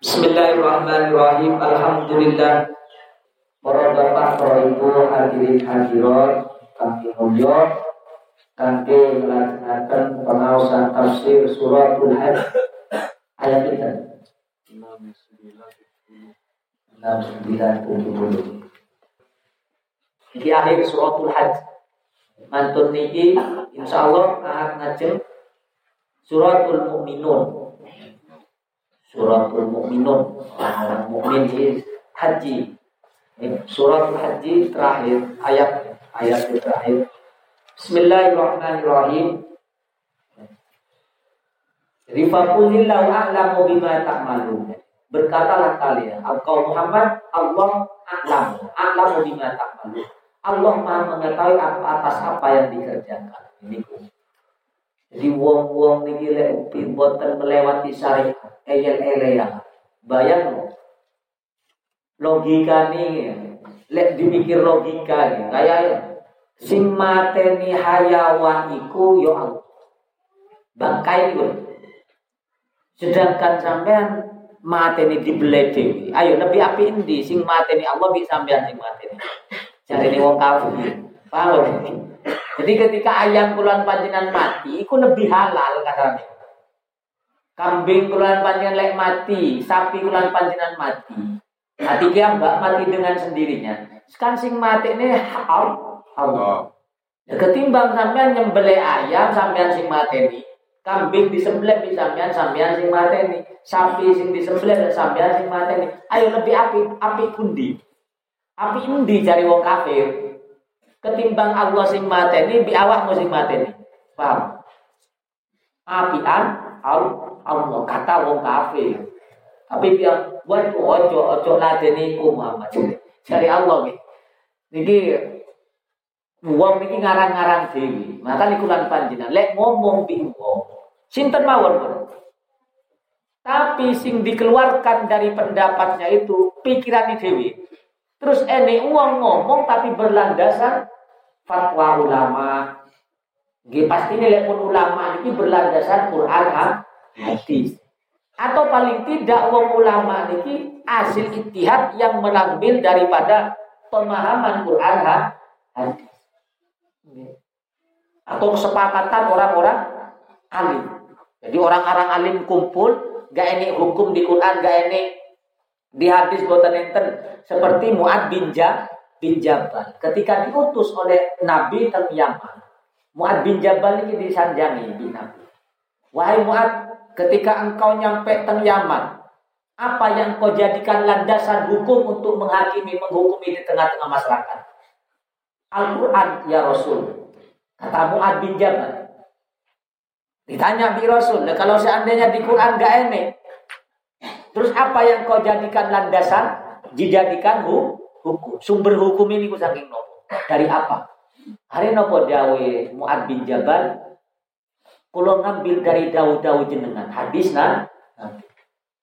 Bismillahirrahmanirrahim. Alhamdulillah. Para bapak, para ibu, hadirin hadirat, kami mulya kangge nglajengaken pengaosan tafsir suratul Hajj ayat kita. 69 70. Iki akhir suratul Hajj. Mantun niki insyaallah akan ngajeng suratul Mukminun. Suratul Mukminun. Orang mukmin di haji. Suratul Haji terakhir ayat ayat terakhir. Bismillahirrahmanirrahim. Jadi fakulillahu a'lamu bima ta'malun. Berkatalah kalian, engkau Muhammad, Allah a'lamu, a'lamu bima ta'malun. Allah Maha mengetahui apa atas apa yang dikerjakan. Ini Jadi wong-wong niki lek boten melewati syariat, eyel-eleyan. Bayang logika nih, lek dipikir logika nih, kayak sing mateni hayawan iku yo Allah. Bangkai iku. Sedangkan sampean mateni dibele dhewe. Ayo lebih api endi sing mateni Allah bisa sampean sing mateni. Cari wong kafir. Paham Jadi ketika ayam kulan panjenengan mati, iku lebih halal katanya. Kambing kulan panjenengan lek mati, sapi kulan panjenengan mati. Mati kia mbak mati dengan sendirinya. Sekarang sing mati ini Allah. Allah. Ya, ketimbang sampean nyembelih ayam sampean sing mateni, kambing disembelih di sampean sampean sing mateni, sapi sing disembelih sampean sing mateni. Ayo lebih api, api pundi. Api undi cari wong kafir. Ketimbang Allah sing mateni bi awakmu sing mateni. Paham? Apian Allah kata wong kafir. Tapi dia buat ojo ojo ladeni ku Muhammad. Cari Allah nih. Niki Wong niki ngarang-ngarang dewi. Maka niku lan panjenengan lek ngomong bi wong. Sinten mawon Tapi sing dikeluarkan dari pendapatnya itu pikiran dewi. Terus ini uang ngomong tapi berlandasan fatwa ulama. Gih pasti ini pun ulama ini berlandasan Quran hadis. Atau paling tidak uang ulama ini hasil itihad yang mengambil daripada pemahaman Quran hadis atau kesepakatan orang-orang alim. Jadi orang-orang alim kumpul, gak ini hukum di Quran, gak ini di hadis buatan enten seperti Muad bin Jabal bin Jabal ketika diutus oleh Nabi ke Yaman. Muad bin Jabal ini disanjangi di Nabi. Wahai Muad, ketika engkau nyampe ke Yaman, apa yang kau jadikan landasan hukum untuk menghakimi, menghukumi di tengah-tengah masyarakat? Al-Quran ya Rasul. Kata Mu'ad bin Jabal. Ditanya bi Rasul, kalau seandainya di Quran gak enek, terus apa yang kau jadikan landasan? Dijadikan hukum. Sumber hukum ini ku saking nopo. Dari apa? Hari nopo dawe Mu'ad bin Jabal, kalau ngambil dari dawu-dawu jenengan. Hadis nah.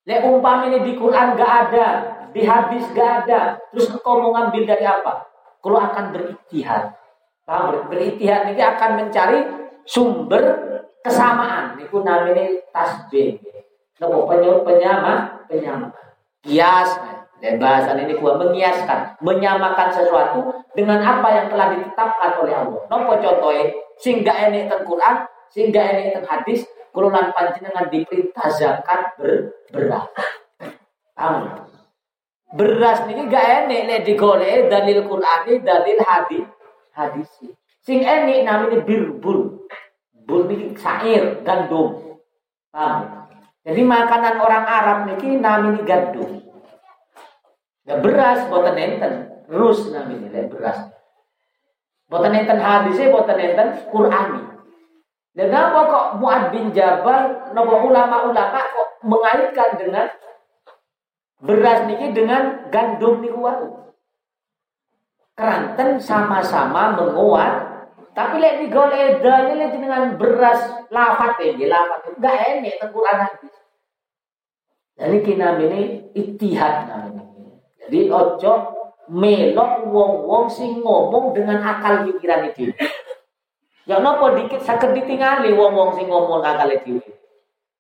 Lek umpam ini di Quran gak ada, di hadis gak ada. Terus kau mau ngambil dari apa? Kalau akan beristihad. Paham? Beritihad ini akan mencari sumber kesamaan. Itu namanya tasbih. Nopo penyama, penyama, penyama. Kias, dan bahasan ini gua mengiaskan, menyamakan sesuatu dengan apa yang telah ditetapkan oleh Allah. Nopo contohnya, sehingga ini tentang Quran, sehingga ini tentang hadis, kululan panjenengan diperintah zakat ber beras. Paham? Beras ini gak enek nek digolek dalil Qur'ani, dalil hadis hadis. Sing enik namanya birbul. Bul ini sair, gandum. Paham? Jadi makanan orang Arab niki namanya gandum. Ya beras boten enten, rus namanya beras. Boten enten hadisnya boten enten Qur'ani. Dan apa kok Muad bin Jabal, nopo ulama-ulama kok mengaitkan dengan beras niki dengan gandum niku wau keranten sama-sama menguat tapi lek digolek dalil dengan beras lafat ya lafat. Enggak enak teng Quran hadis jadi kita ini itihad namanya jadi ojo melok wong-wong sing ngomong dengan akal pikiran itu ya nopo dikit sakit ditinggali wong-wong sing ngomong akal itu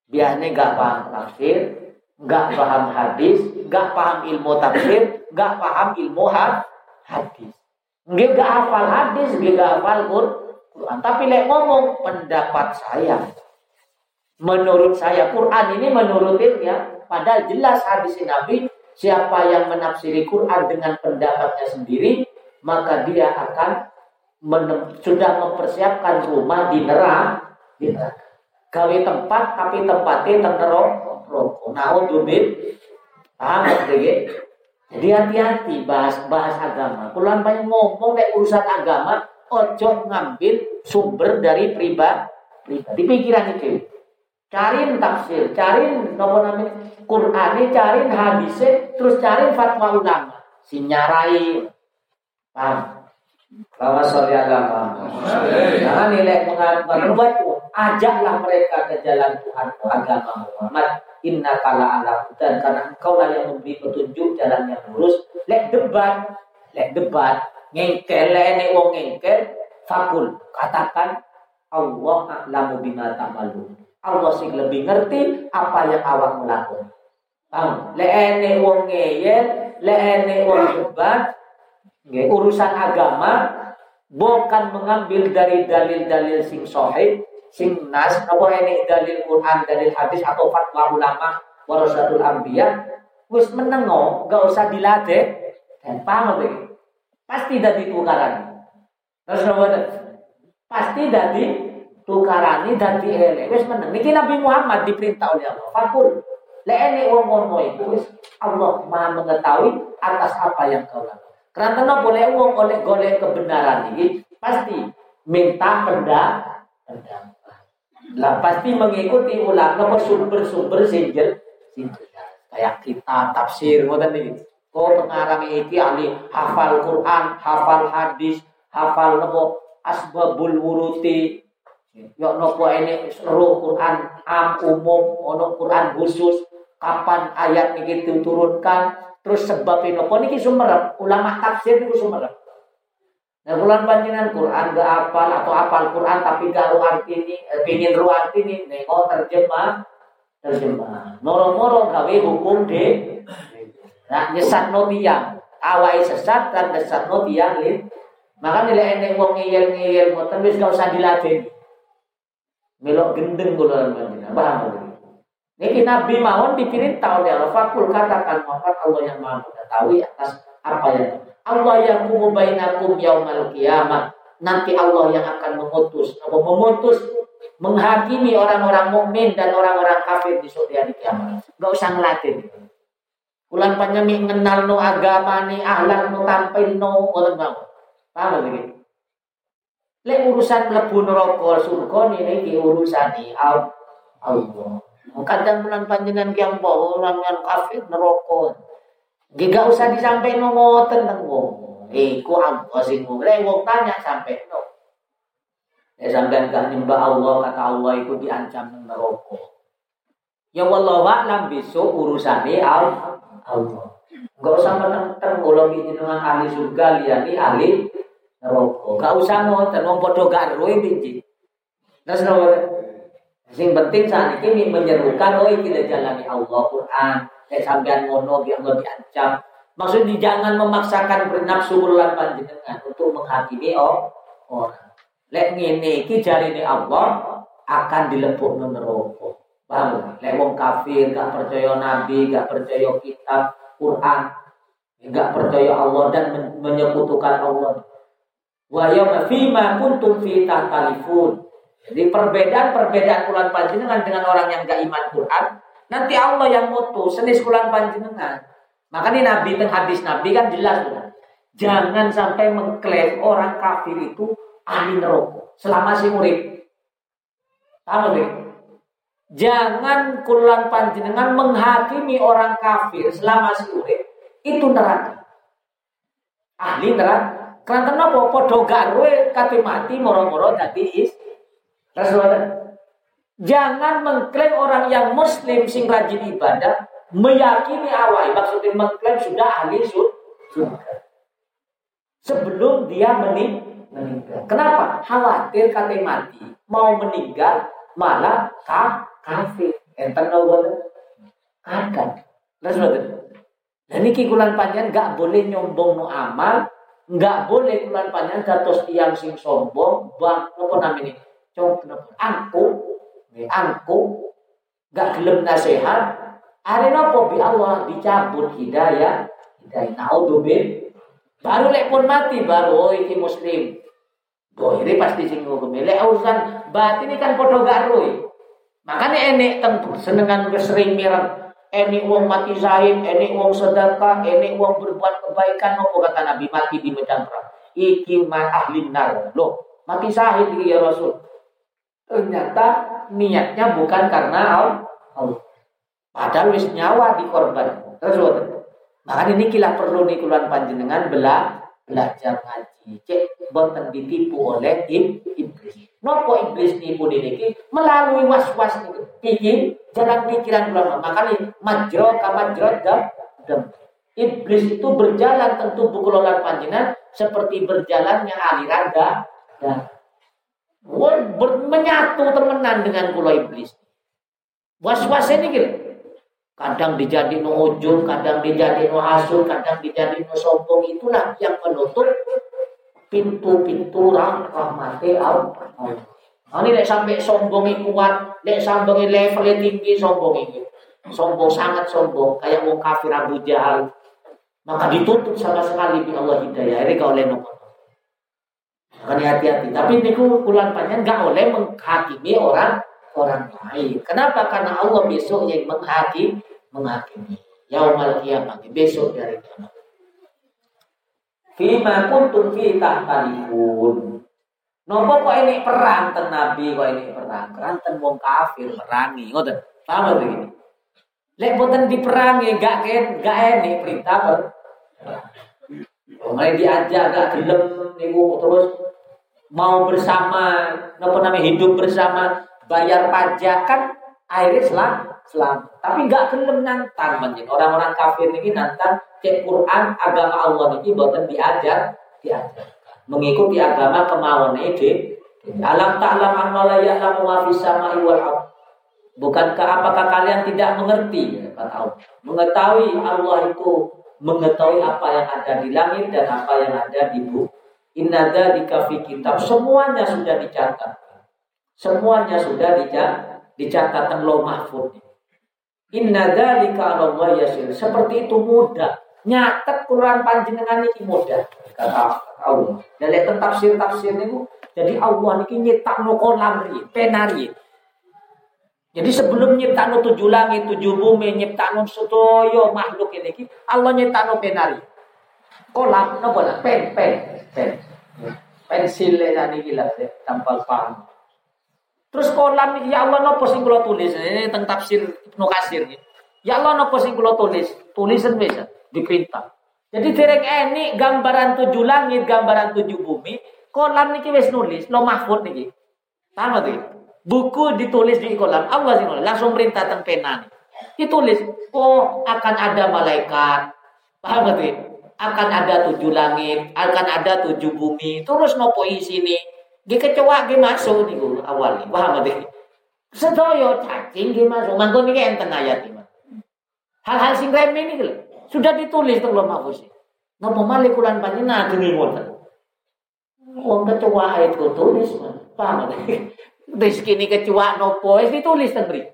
biasanya gak paham tafsir nggak paham hadis, nggak paham ilmu tafsir, nggak paham ilmu hadis. Nggak nggak hafal hadis, nggak hafal Quran. Tapi lek ngomong pendapat saya. Menurut saya Quran ini menurutnya padahal jelas hadis Nabi siapa yang menafsiri Quran dengan pendapatnya sendiri maka dia akan sudah mempersiapkan rumah di neraka di gawe tempat tapi tempatnya teng rokok naudzubil paham ya jadi hati-hati bahas bahas agama. Kulan banyak ngomong kayak urusan agama ojo ngambil sumber dari pribadi pribadi pikiran itu cari tafsir cari nomor namanya Quran cari hadisnya terus cari fatwa ulama. Sinyarai paham? Lama sholli ala Jangan nilai membuat ajaklah mereka ke jalan Tuhan agama Muhammad. Inna kala ala dan karena engkau lah yang memberi petunjuk jalan yang lurus. Lek debat, lek debat, ngengkel, lek wong ngengkel, fakul katakan Allah a'lamu bima ta'malun. Allah sih lebih ngerti apa yang awak melakukan. Paham? Lek wong ngeyel, lek wong debat, urusan agama bukan mengambil dari dalil-dalil sing sahih sing apa ini dalil Quran dalil hadis atau fatwa ulama warasatul anbiya wis menengo gak usah dilatih dan paham pasti dari tukaran terus pasti dari tukarani dari ele wis meneng. Niki Nabi Muhammad diperintah oleh Allah. Fakul. Le ene wong ngono itu wis Allah Maha mengetahui atas apa yang kau lakukan. Karena boleh uang oleh golek kebenaran ini pasti minta pendapat. Lah pasti mengikuti ulama sumber-sumber sinjel kayak kita tafsir ngoten iki. Oh pengarang iki ahli hafal Quran, hafal hadis, hafal nopo asbabul wuruti. Yo nopo ini seluruh Quran am umum, ono Quran khusus, kapan ayat ini diturunkan, Terus sebab kok niki sumerep, ulama tafsir niku sumerep. Nah, bulan panjenengan Quran gak apal atau apal Quran tapi gak ru arti ini, eh, pingin ru arti ini, nengok terjemah, terjemah. Moro-moro gawe hukum de, nah nyesat no tiang, awai sesat dan nyesat no tiang lin. Maka nilai eneng wong ngiyel ngiyel ngoten wis gak usah dilatih. Melok gendeng bulan panjenengan, paham Niki Nabi mawon diperintah oleh Allah. Fakul katakan Muhammad Allah yang maha mengetahui atas apa yang Allah yang bainakum yaumal kiamat. Nanti Allah yang akan memutus, atau memutus, menghakimi orang-orang mukmin dan orang-orang kafir di sore hari kiamat. Gak usah ngelatin. Kulan panjami kenal no agama ni ahlan no tampil no orang mau. Paham lagi? Lek urusan mlebu neraka surga niki urusan ni Allah. Kadang bulan panjenengan yang bawa orang kafir neraka. Gak usah disampaikan ngoten tentang wong. Iku apa sing mulai wong tanya sampai no. Ya sampean gak nyembah Allah kata Allah itu diancam neraka. Ya wallahu a'lam besok urusane Allah. Gak usah menentang kalau dengan ahli surga liani ahli neraka. Gak usah ngoten wong padha gak roe benci. Terus Sing penting saat ini menyerukan oh kita jalani Allah Quran. Kayak sampean ngono biar Allah diancam. Maksudnya jangan memaksakan bernafsu bulan panjenengan untuk menghakimi orang. Lek ngene iki jarine Allah akan dilepuk neraka. Paham? Lek wong kafir gak percaya nabi, gak percaya kitab Quran, gak percaya Allah dan menyekutukan Allah. Wa yawma fima kuntum fi tahtalifun. Jadi perbedaan-perbedaan kulan panjenengan dengan orang yang gak iman Quran, nanti Allah yang mutu senis kulan panjenengan. Makanya Nabi dan hadis Nabi kan jelas kan. Jangan sampai mengklaim orang kafir itu ahli neraka selama si murid. Tahu deh. Jangan kulan panjenengan menghakimi orang kafir selama si murid itu neraka. Ahli neraka. Karena kenapa? Podo garwe mati moro-moro dadi is Rasulullah. Jangan mengklaim orang yang muslim sing rajin ibadah meyakini awal maksudnya mengklaim sudah ahli surga. Sebelum dia meninggal. Kenapa? Khawatir kata mati. Mau meninggal malah kah kafir. Enten Kadang. Terus. Dan ini kikulan panjang gak boleh nyombong no amal, gak boleh kulan panjang datos tiang sing sombong, bang, apa namanya? Cong, angku, angku, gak gelem nasihat, hari nopo bi Allah dicabut hidayah, hidayah naudzubillah. Baru lek pun mati baru oh iki muslim. Boh ini pasti sing hukum. Lek urusan batin kan podo gak. Makanya enek tentu senengan sering mirang. Enek uang mati zahid, enek uang sedekah, enek uang berbuat kebaikan. Apa kata Nabi mati di medan perang? Iki ma ahli nar. Loh, mati zahid ya Rasul. Ternyata niatnya bukan karena Allah. Padahal wis nyawa di korban. Terus Makanya ini kila perlu nih kuluan panjenengan bela belajar ngaji. Cek boten ditipu oleh iblis. Nopo iblis nipu niki melalui was-was. Pikir jalan pikiran ulama. Makanya majro kamajro dam dam. Iblis itu berjalan tentu bukulolan panjenengan seperti berjalannya aliran dah. Menyatu temenan dengan kulo iblis. Was-was ini gitu. Kadang dijadi no ujung, kadang dijadi no hasil, kadang dijadi no sombong. Itulah yang menutup pintu-pintu rahmati Allah. Nah, ini sampai sombong kuat, nek sombong levelnya tinggi sombong ini. Sombong sangat sombong, kayak mau kafir Abu Jahal. Maka ditutup sama sekali di Allah hidayah. Ini kau oleh Makanya hati-hati. Tapi ini bulan panjang nggak oleh menghakimi orang orang lain. Kenapa? Karena Allah besok yang menghakimi menghakimi. Yaumal kiamat besok dari kiamat. Fima kuntum fi tahtalifun. Nopo kok ini perang? Ten Nabi kok ini perang. Keranten wong kafir merangi ngoten? Paham begini? Lek boten diperangi gak ken gak ini perintah ber Mulai diajak gak gelem niku terus mau bersama nopo namanya hidup bersama bayar pajak kan akhirnya selang selang. Tapi nggak gelem nantang orang-orang kafir ini nantang cek Quran agama Allah ini buatan diajar diajar mengikuti agama kemauan itu alam ta'lam anna la ya'lamu ma fis bukankah apakah kalian tidak mengerti? Kata Allah. Mengetahui Allah itu mengetahui apa yang ada di langit dan apa yang ada di bumi inna dzalika fi kitab semuanya sudah dicatat semuanya sudah dicatat dicatat lo mahfud. Inna dzalika 'ala Allah yasir. Seperti itu mudah. Nyatet Quran panjenengan ini mudah kata Allah. Dan lihat tafsir-tafsir niku jadi Allah niki nyiptakno kolam ri, penari. Jadi sebelum nyiptakno tujuh langit, tujuh bumi, nyiptakno sedaya makhluk ini Allah nyiptakno penari. Kolam napa lah? Pen, pen, pen. Pensil niki lah tampal paham. Terus kolam ya Allah nopo sing kula tulis ini tentang tafsir Ibnu Katsir. Ya Allah nopo sing kula tulis? Tulisan bisa diperintah. Jadi dereng ini gambaran tujuh langit, gambaran tujuh bumi, kolam niki wis nulis, lo mahfud niki. Paham tuh? Buku ditulis di kolam, Allah sing langsung perintah teng pena nih. Ditulis, oh akan ada malaikat. Paham tuh? Akan ada tujuh langit, akan ada tujuh bumi. Terus nopo isi nih? Dia kecoa dia masuk niku awalnya. Paham deh. Sedoyo cacing dia masuk. Mangko niki enten ayat iki. Hal-hal sing lho. Sudah ditulis teng Lauh Mahfuz. Napa malih kulan panjenengan geni wonten. Wong kecoa ayat kok tulis. Paham deh. Rezeki ini kecoa nopo wis ditulis teng mriki.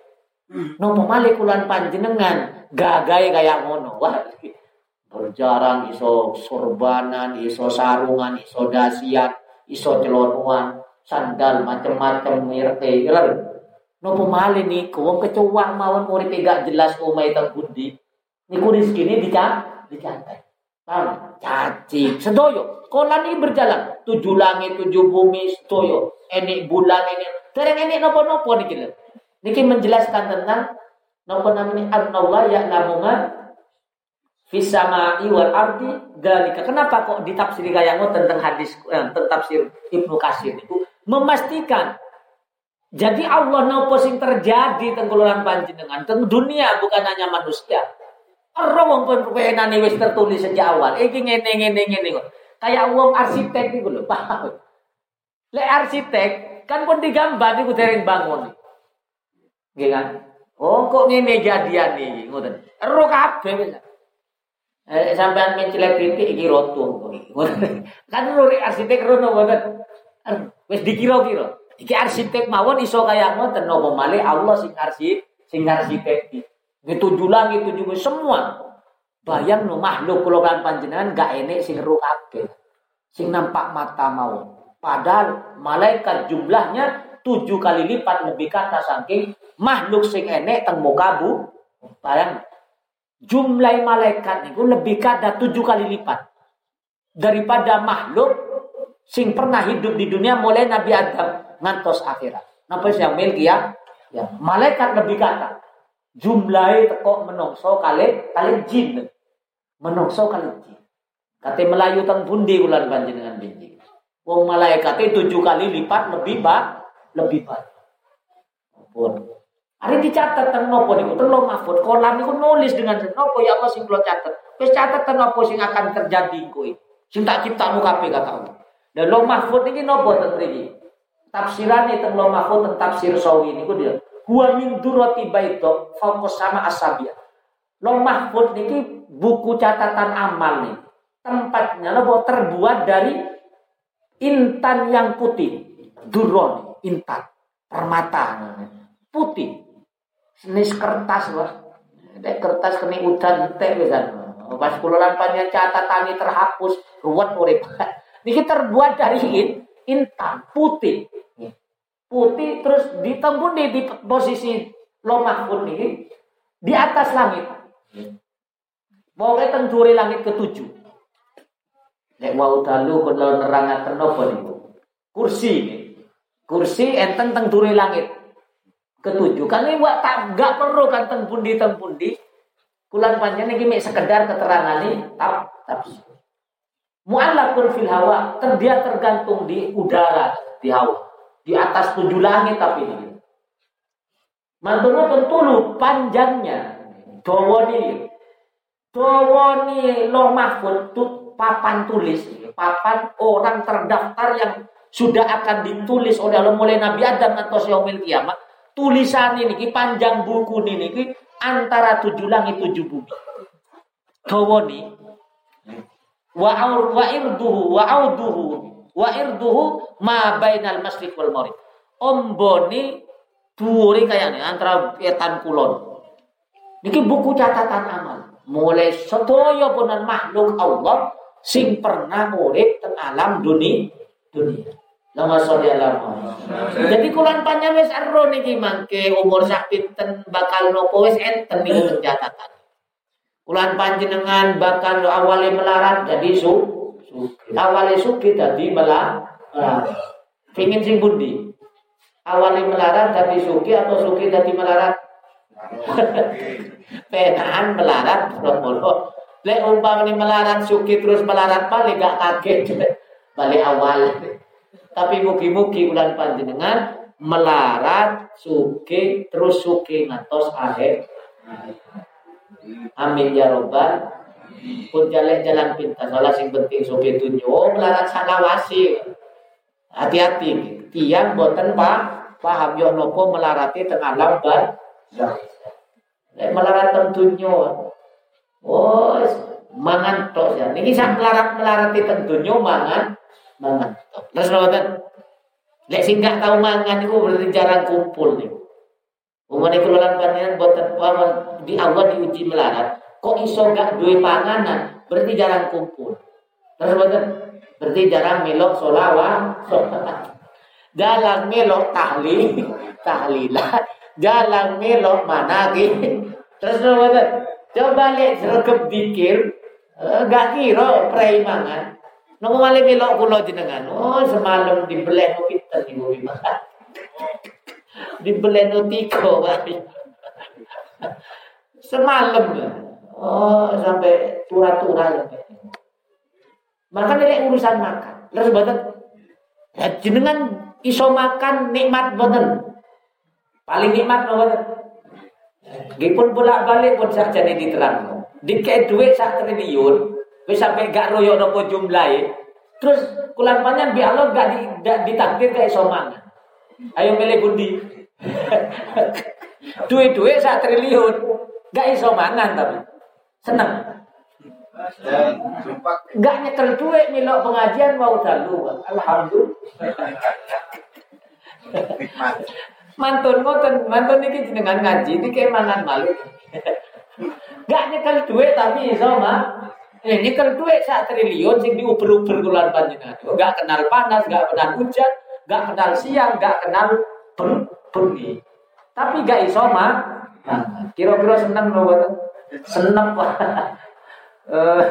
Nopo malih kulan panjenengan gagahe kaya ngono. Wah. Berjarang iso sorbanan, iso sarungan, iso dasian, iso celonuan, sandal macam-macam ngerti kan nopo mali niku? Wong kecoa mawon uripe gak jelas omahe teng pundi. Niku rezekine dicat dicatat. Paham? Caci sedoyo kolan ini berjalan. Tujuh langit tujuh bumi sedoyo ini bulan ini dereng ini nopo-nopo niki niki menjelaskan tentang nopo namanya Allah ya namungan Fisama iwal ardi dalika. Kenapa kok ditafsiri kayak tentang hadis eh, tentang tafsir Ibnu Kasir itu memastikan jadi Allah nopo sing terjadi tengguluran panjenengan teng dunia bukan hanya manusia. Ora wong penane wis tertulis sejak awal. Iki ngene ngene ngene kok. Kayak wong arsitek iku lho, paham. Lek arsitek kan pun digambar niku dereng bangun. Nggih kan? Oh kok ngene jadian iki ngoten. Ero kabeh wis. Eh, sampean mencilek titik iki roto. Kan ero arsitek rono ngoten. Wis dikira-kira. Iki arsitek mawon iso kaya ngoten napa malih Allah sing arsitek sing arsitek iki. Tujuh langit, tujuh semua. Bayang no makhluk kula kan panjenengan gak enek sing ro. Sing nampak mata mau. Padahal malaikat jumlahnya tujuh kali lipat lebih kata saking makhluk sing enek teng muka bu. Bayang jumlah malaikat niku lebih kata tujuh kali lipat daripada makhluk sing pernah hidup di dunia mulai Nabi Adam ngantos akhirat. Napa yang milki ya? Ya, malaikat lebih kata jumlahe teko menungso kali kali jin. Menungso kali jin. Kate Melayu teng pundi ulan panjenengan binti. Wong malaikat itu tujuh kali lipat lebih ba lebih banyak. Hari dicatat teng nopo niku teng mahfud kolam niku nulis dengan nopo ya Allah sing kula catat. Wis catat teng nopo sing akan terjadi kuwi. Sing tak ciptakno kabeh kata Allah. Dan lo mahfud ini nopo teng mriki. Tafsirane teng lo mahfud teng tafsir sawi niku dia. Huwa min durati baito fokus sama asabia. Lo mahfud niki buku catatan amal nih. Tempatnya lo terbuat dari intan yang putih. Duron, intan, permata, putih. Senis kertas lah. Dek kertas kena udan teh misalnya. Pas kululan panjang catatan ini terhapus, ruwet urip. Niki terbuat dari intan, putih putih terus ditembun di, posisi lo mahfud ini di atas langit. Pokoknya tenturi langit ketujuh. Nek mau dalu kalau nerangaken napa niku? Kursi ini. Kursi enten teng duri langit ketujuh. Kan ini buat tak gak perlu kan teng pundi. Kulan panjang ini sekedar keterangan ini tap tapi mu'allaqun fil hawa dia tergantung di udara di hawa di atas tujuh langit tapi ini. Mantunya tentu panjangnya. Dawani. Dawani loh mahfud tuh papan tulis. Papan orang terdaftar yang sudah akan ditulis oleh Allah mulai Nabi Adam atau Yaumil Kiamat. Tulisan ini, panjang buku ini, antara tujuh langit tujuh bumi. Dawani. Wa wa irduhu wa auduhu wa irduhu ma bainal masriq wal maghrib. Omboni dhuwure kayane antara etan kulon. Niki buku catatan amal. Mulai sedaya punan makhluk Allah sing pernah urip teng alam dunia dunia. Lama sore lama. Jadi kulon panjang wis ero niki mangke umur sak pinten bakal nopo wis enten niku catatan. Kulan panjenengan bakal awali melarat jadi su Awalnya suki tadi melarat. Pingin sing bundi. Awalnya melarat tadi suki atau suki tadi melarat? Penaan melarat mulu. Lek umpam ini melarat suki terus melarat balik gak kaget. Balik awal. Tapi mugi-mugi bulan panjenengan melarat suki terus suki ngatos akhir. Amin ya robbal pun jalan jalan pintas salah sing penting sopi tunjuk oh melarang wasi. Hati-hati tiang boten pak paham yo nopo melarati tengah lambat. Lek melarat tentunya oh mangan tok ya. Niki sak melarat melarati tentunya mangan mangan tok terus ngoten lek sing gak tau mangan itu berarti jarang kumpul nih Umumnya kelolaan panjenengan boten di awal diuji melarat Kok iso gak duwe panganan? Berarti jarang kumpul. Terus betul? Berarti jarang melok solawat. jarang melok tahlil, tahlilat. Jarang melok managi. Terus betul? Coba lihat sergap dikir. Eh, gak kira prei Nunggu malih melok kulo jenengan. Oh, semalam dibeleh pinter ibu makan. dibeleh no tiko. Semalam ya. Oh, sampai tura-tura sampai. Maka dari urusan makan. Terus boten ya jenengan iso makan nikmat boten. Paling nikmat boten. Nggih pun bolak-balik pun sak jane diterang. Dikek duit sak triliun, wis sampai gak royo nopo jumlahe. Terus kulan panjang bi Allah gak, di, gak ditakdir kayak iso mangan. Ayo milih budi. Duit-duit sak triliun. Gak iso mangan tapi. Seneng. Gak nyekel duit milok pengajian mau dalu. Alhamdulillah. Mantun ngoten, mantun niki jenengan ngaji niki mangan malih. Gak nyekel duit tapi iso mah. Eh, nyekel duit sak triliun sing diuber-uber kulan panjenengan. Gak kenal panas, gak kenal hujan, gak kenal siang, gak kenal bengi. Tapi gak iso mah. Kira-kira seneng lho Seneng Pak. Eh,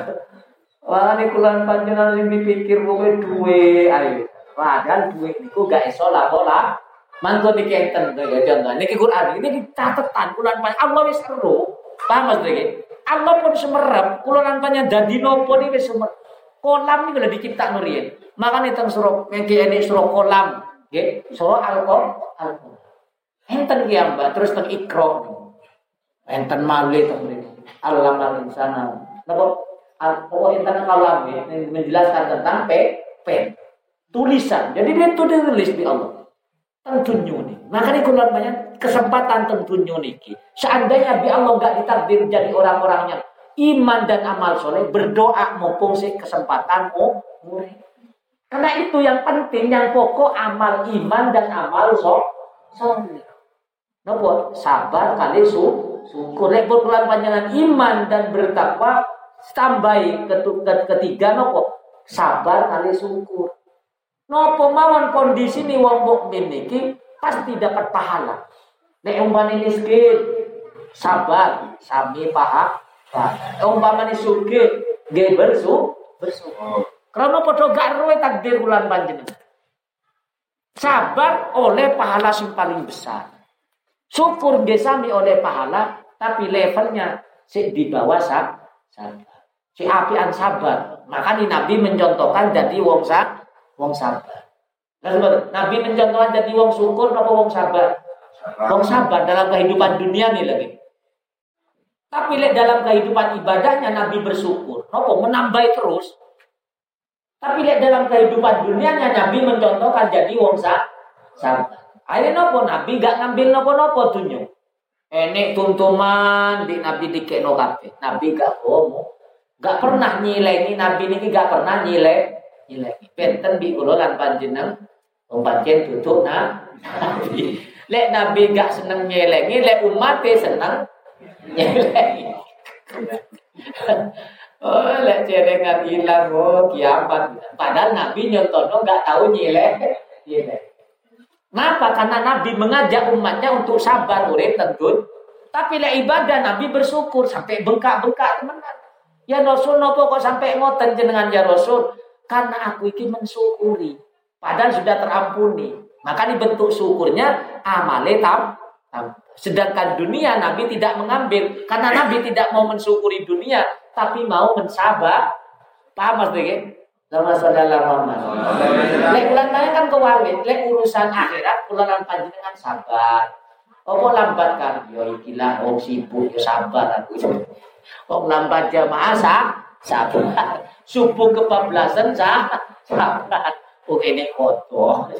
wah ini kulan panjenengan sing dipikir pokoke duwe ayo. Padahal duit niku gak iso lah pola. Mangko niki enten ya contoh. Niki Quran ini catatan kulan panjenengan Allah wis seru. Paham Mas? Allah pun semerap, kulan panjenengan dadi nopo wis semerap. Kolam ini udah dicipta nurian. Makanya teng suruh ngeki ini suruh kolam, nggih, suruh alkohol, alkohol. Enten ki Mbak, terus teng ikro. Enten malih teng mriki. Alam lan insana Napa pokok internet kalam ya, menjelaskan tentang P, P. Tulisan. Jadi dia tuh ditulis di Allah. Tentunya nih. Makanya kalau banyak kesempatan tentunya nih. Seandainya bi Allah nggak ditakdir jadi orang-orangnya iman dan amal soleh berdoa mumpung si kesempatan mau Karena itu yang penting, yang pokok amal iman dan amal soleh. Napa? Sabar kali su syukur. Lek pelan panjangan iman dan bertakwa tambahi ketiga nopo sabar kali syukur. Nopo mawon kondisi ni wong mukmin niki pasti dapat pahala. Nek umpamane miskin sabar sami paha. Umpamane sugih nggih bersu bersyukur. Karena padha gak roe takdir bulan panjenengan. Sabar oleh pahala yang paling besar. Syukur gesami oleh pahala tapi levelnya si di bawah sab, sabar. Si apian sabar. Makanya Nabi mencontohkan jadi wong sa, wong sabar. Nabi mencontohkan jadi wong syukur apa wong sabar? Wong sabar dalam kehidupan dunia nih lagi. Tapi dalam kehidupan ibadahnya Nabi bersyukur. Nopo menambah terus. Tapi lihat dalam kehidupan dunianya Nabi mencontohkan jadi wong sa, sabar. Ayo nopo Nabi gak ngambil nopo-nopo dunia. Enek tuntuman di Nabi dikekno kabeh. Nabi gak bomo. Gak pernah nyilengi Nabi ini gak pernah nyile nyilengi. Benten bi kula lan panjeneng pancen tutuk nah. Nabi. Lek Nabi gak seneng nyelengi, lek umat seneng nyelengi. oh, lek cerengan hilang oh kiamat. Padahal Nabi nyontono gak tahu nyileh. Nyileh. Kenapa? Karena Nabi mengajak umatnya untuk sabar, urip tentu. Tapi lah ibadah Nabi bersyukur sampai bengkak-bengkak teman-teman. Ya Rasul nopo kok sampai ngoten jenengan ya Rasul? Karena aku ini mensyukuri. Padahal sudah terampuni. Maka dibentuk syukurnya amale tam. Sedangkan dunia Nabi tidak mengambil karena Nabi tidak mau mensyukuri dunia tapi mau mensabar. Paham Mas Dege? Nama saudara Muhammad. Lek bulan nanya kan kewali, lek urusan akhirat bulan panjenengan sabar. Apa lambat kan? Yo ya ikilah wong sibuk yo ya sabar aku. Wong lambat jamaah sah, sabar. Subuh kebablasan sabar. Oh ini kotor.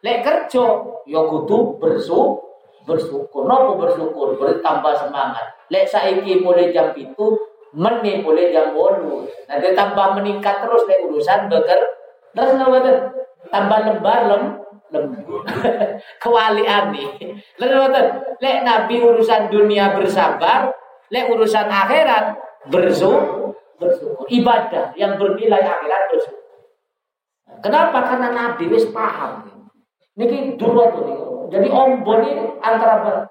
Lek kerja ya kudu bersu bersyukur. Nopo bersyukur? Bertambah semangat. Lek saiki mulai jam itu meni boleh jam bolu. Nanti tambah meningkat terus deh urusan beker. Terus nggak tambah lembar lem lembut. Kewalian nih. Lalu lek Nabi urusan dunia bersabar, lek urusan akhirat bersyukur, bersyukur. Ibadah yang bernilai akhirat bersyukur. Kenapa? Karena Nabi wis paham. Niki dulu tuh nih. Jadi om ini antara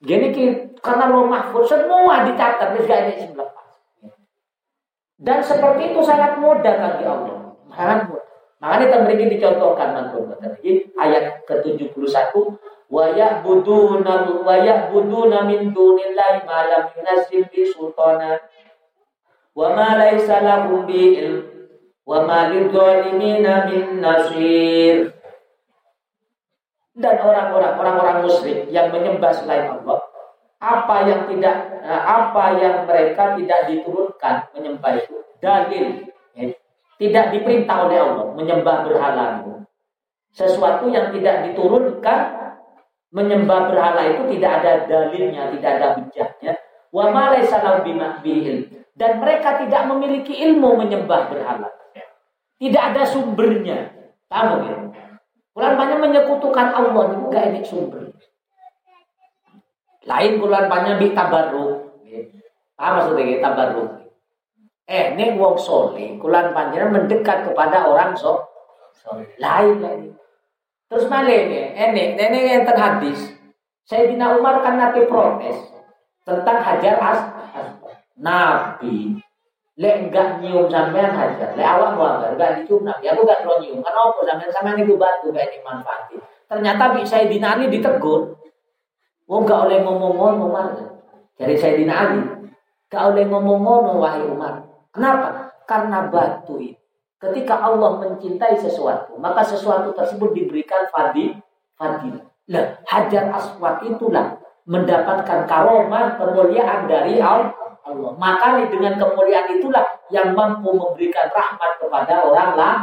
Gini ki karena lo mahfud semua dicatat wis gak ini sebelah dan seperti itu sangat mudah bagi Allah. Sangat mudah. Makanya tembriki dicontohkan mantul lagi ayat ke-71 wa ya'buduna wa ya'buduna min dunillahi ma lam yunzil bi sultana wa ma laysa lahum bi ilm wa ma lidzalimina min nasir. Dan orang-orang orang-orang musyrik yang menyembah selain Allah apa yang tidak eh, apa yang mereka tidak diturunkan menyembah itu? Dalil. Ya, tidak diperintah oleh Allah menyembah berhala itu. Sesuatu yang tidak diturunkan menyembah berhala itu tidak ada dalilnya, tidak ada hujahnya. Wa ma laysa Dan mereka tidak memiliki ilmu menyembah berhala. Tidak ada sumbernya. Paham ya? Bulan banyak menyekutukan Allah gak ada sumber. Lain bulan banyak di tabarruk. Apa maksudnya tabarruk? Eh, ini wong soleh, kulan panjenengan mendekat kepada orang so, lain lain. Terus malah ini, ini, ini yang terhadis. Sayyidina Umar kan nanti protes tentang hajar as Nabi. Lek enggak nyium sampean hajar, lek awak mau enggak enggak dicium Nabi. Aku enggak terus nyium. Kenapa sampean sampean itu batu kayak ini manfaati. Ternyata bi Sayyidina Ali ditegur. Oh enggak oleh ngomong-ngomong Umar. Jadi Sayyidina Ali, enggak oleh ngomong-ngomong wahai Umar. Kenapa? Karena batu itu. Ketika Allah mencintai sesuatu, maka sesuatu tersebut diberikan fadi, fadilah. Lah, hajar aswad itulah mendapatkan karomah kemuliaan dari Allah. Maka dengan kemuliaan itulah yang mampu memberikan rahmat kepada orang lain.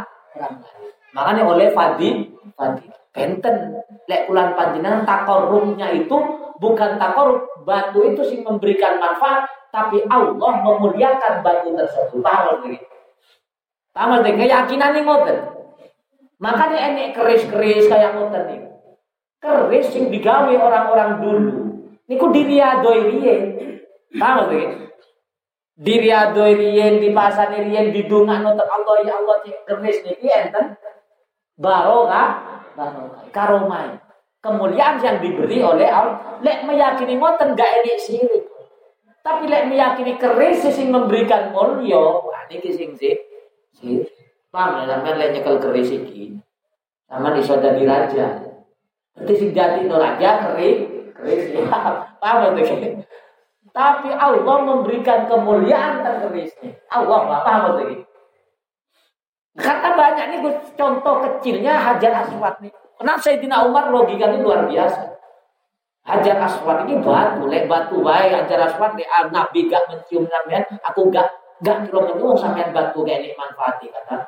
Makanya oleh fadi, fadi. Benten, lek kulan panjenengan takorumnya itu bukan takorum, batu itu sih memberikan manfaat, tapi Allah memuliakan batu tersebut. Paham lagi? Paham lagi? Keyakinan ini ngoten. Makanya ini keris-keris kayak ngoten nih. Keris yang digawe orang-orang dulu. Niku diriadoi riyen. Paham lagi? Diriadoi riyen di pasar riyen di dungan ngoten Allah ya Allah cek keris niki enten barokah barokah karomai kemuliaan yang diberi oleh Allah lek meyakini ngoten gak enik sirik tapi lek meyakini keris sing memberikan mulia, wah niki sing sih. Paham ya sampean lek nyekel keris iki. Sama iso dadi raja. Berarti sing dadi no raja keris, keris ya. Paham ya Tapi Allah memberikan kemuliaan tentang kerisnya. Allah paham ya Kata banyak nih contoh kecilnya Hajar Aswad nih. Kenapa Sayyidina Umar logikanya luar biasa. Hajar aswad ini batu, lek batu baik hajar aswad lek ah, nabi gak mencium sampean, aku gak gak kilo menyuruh sampean batu kayak ini manfaati kata.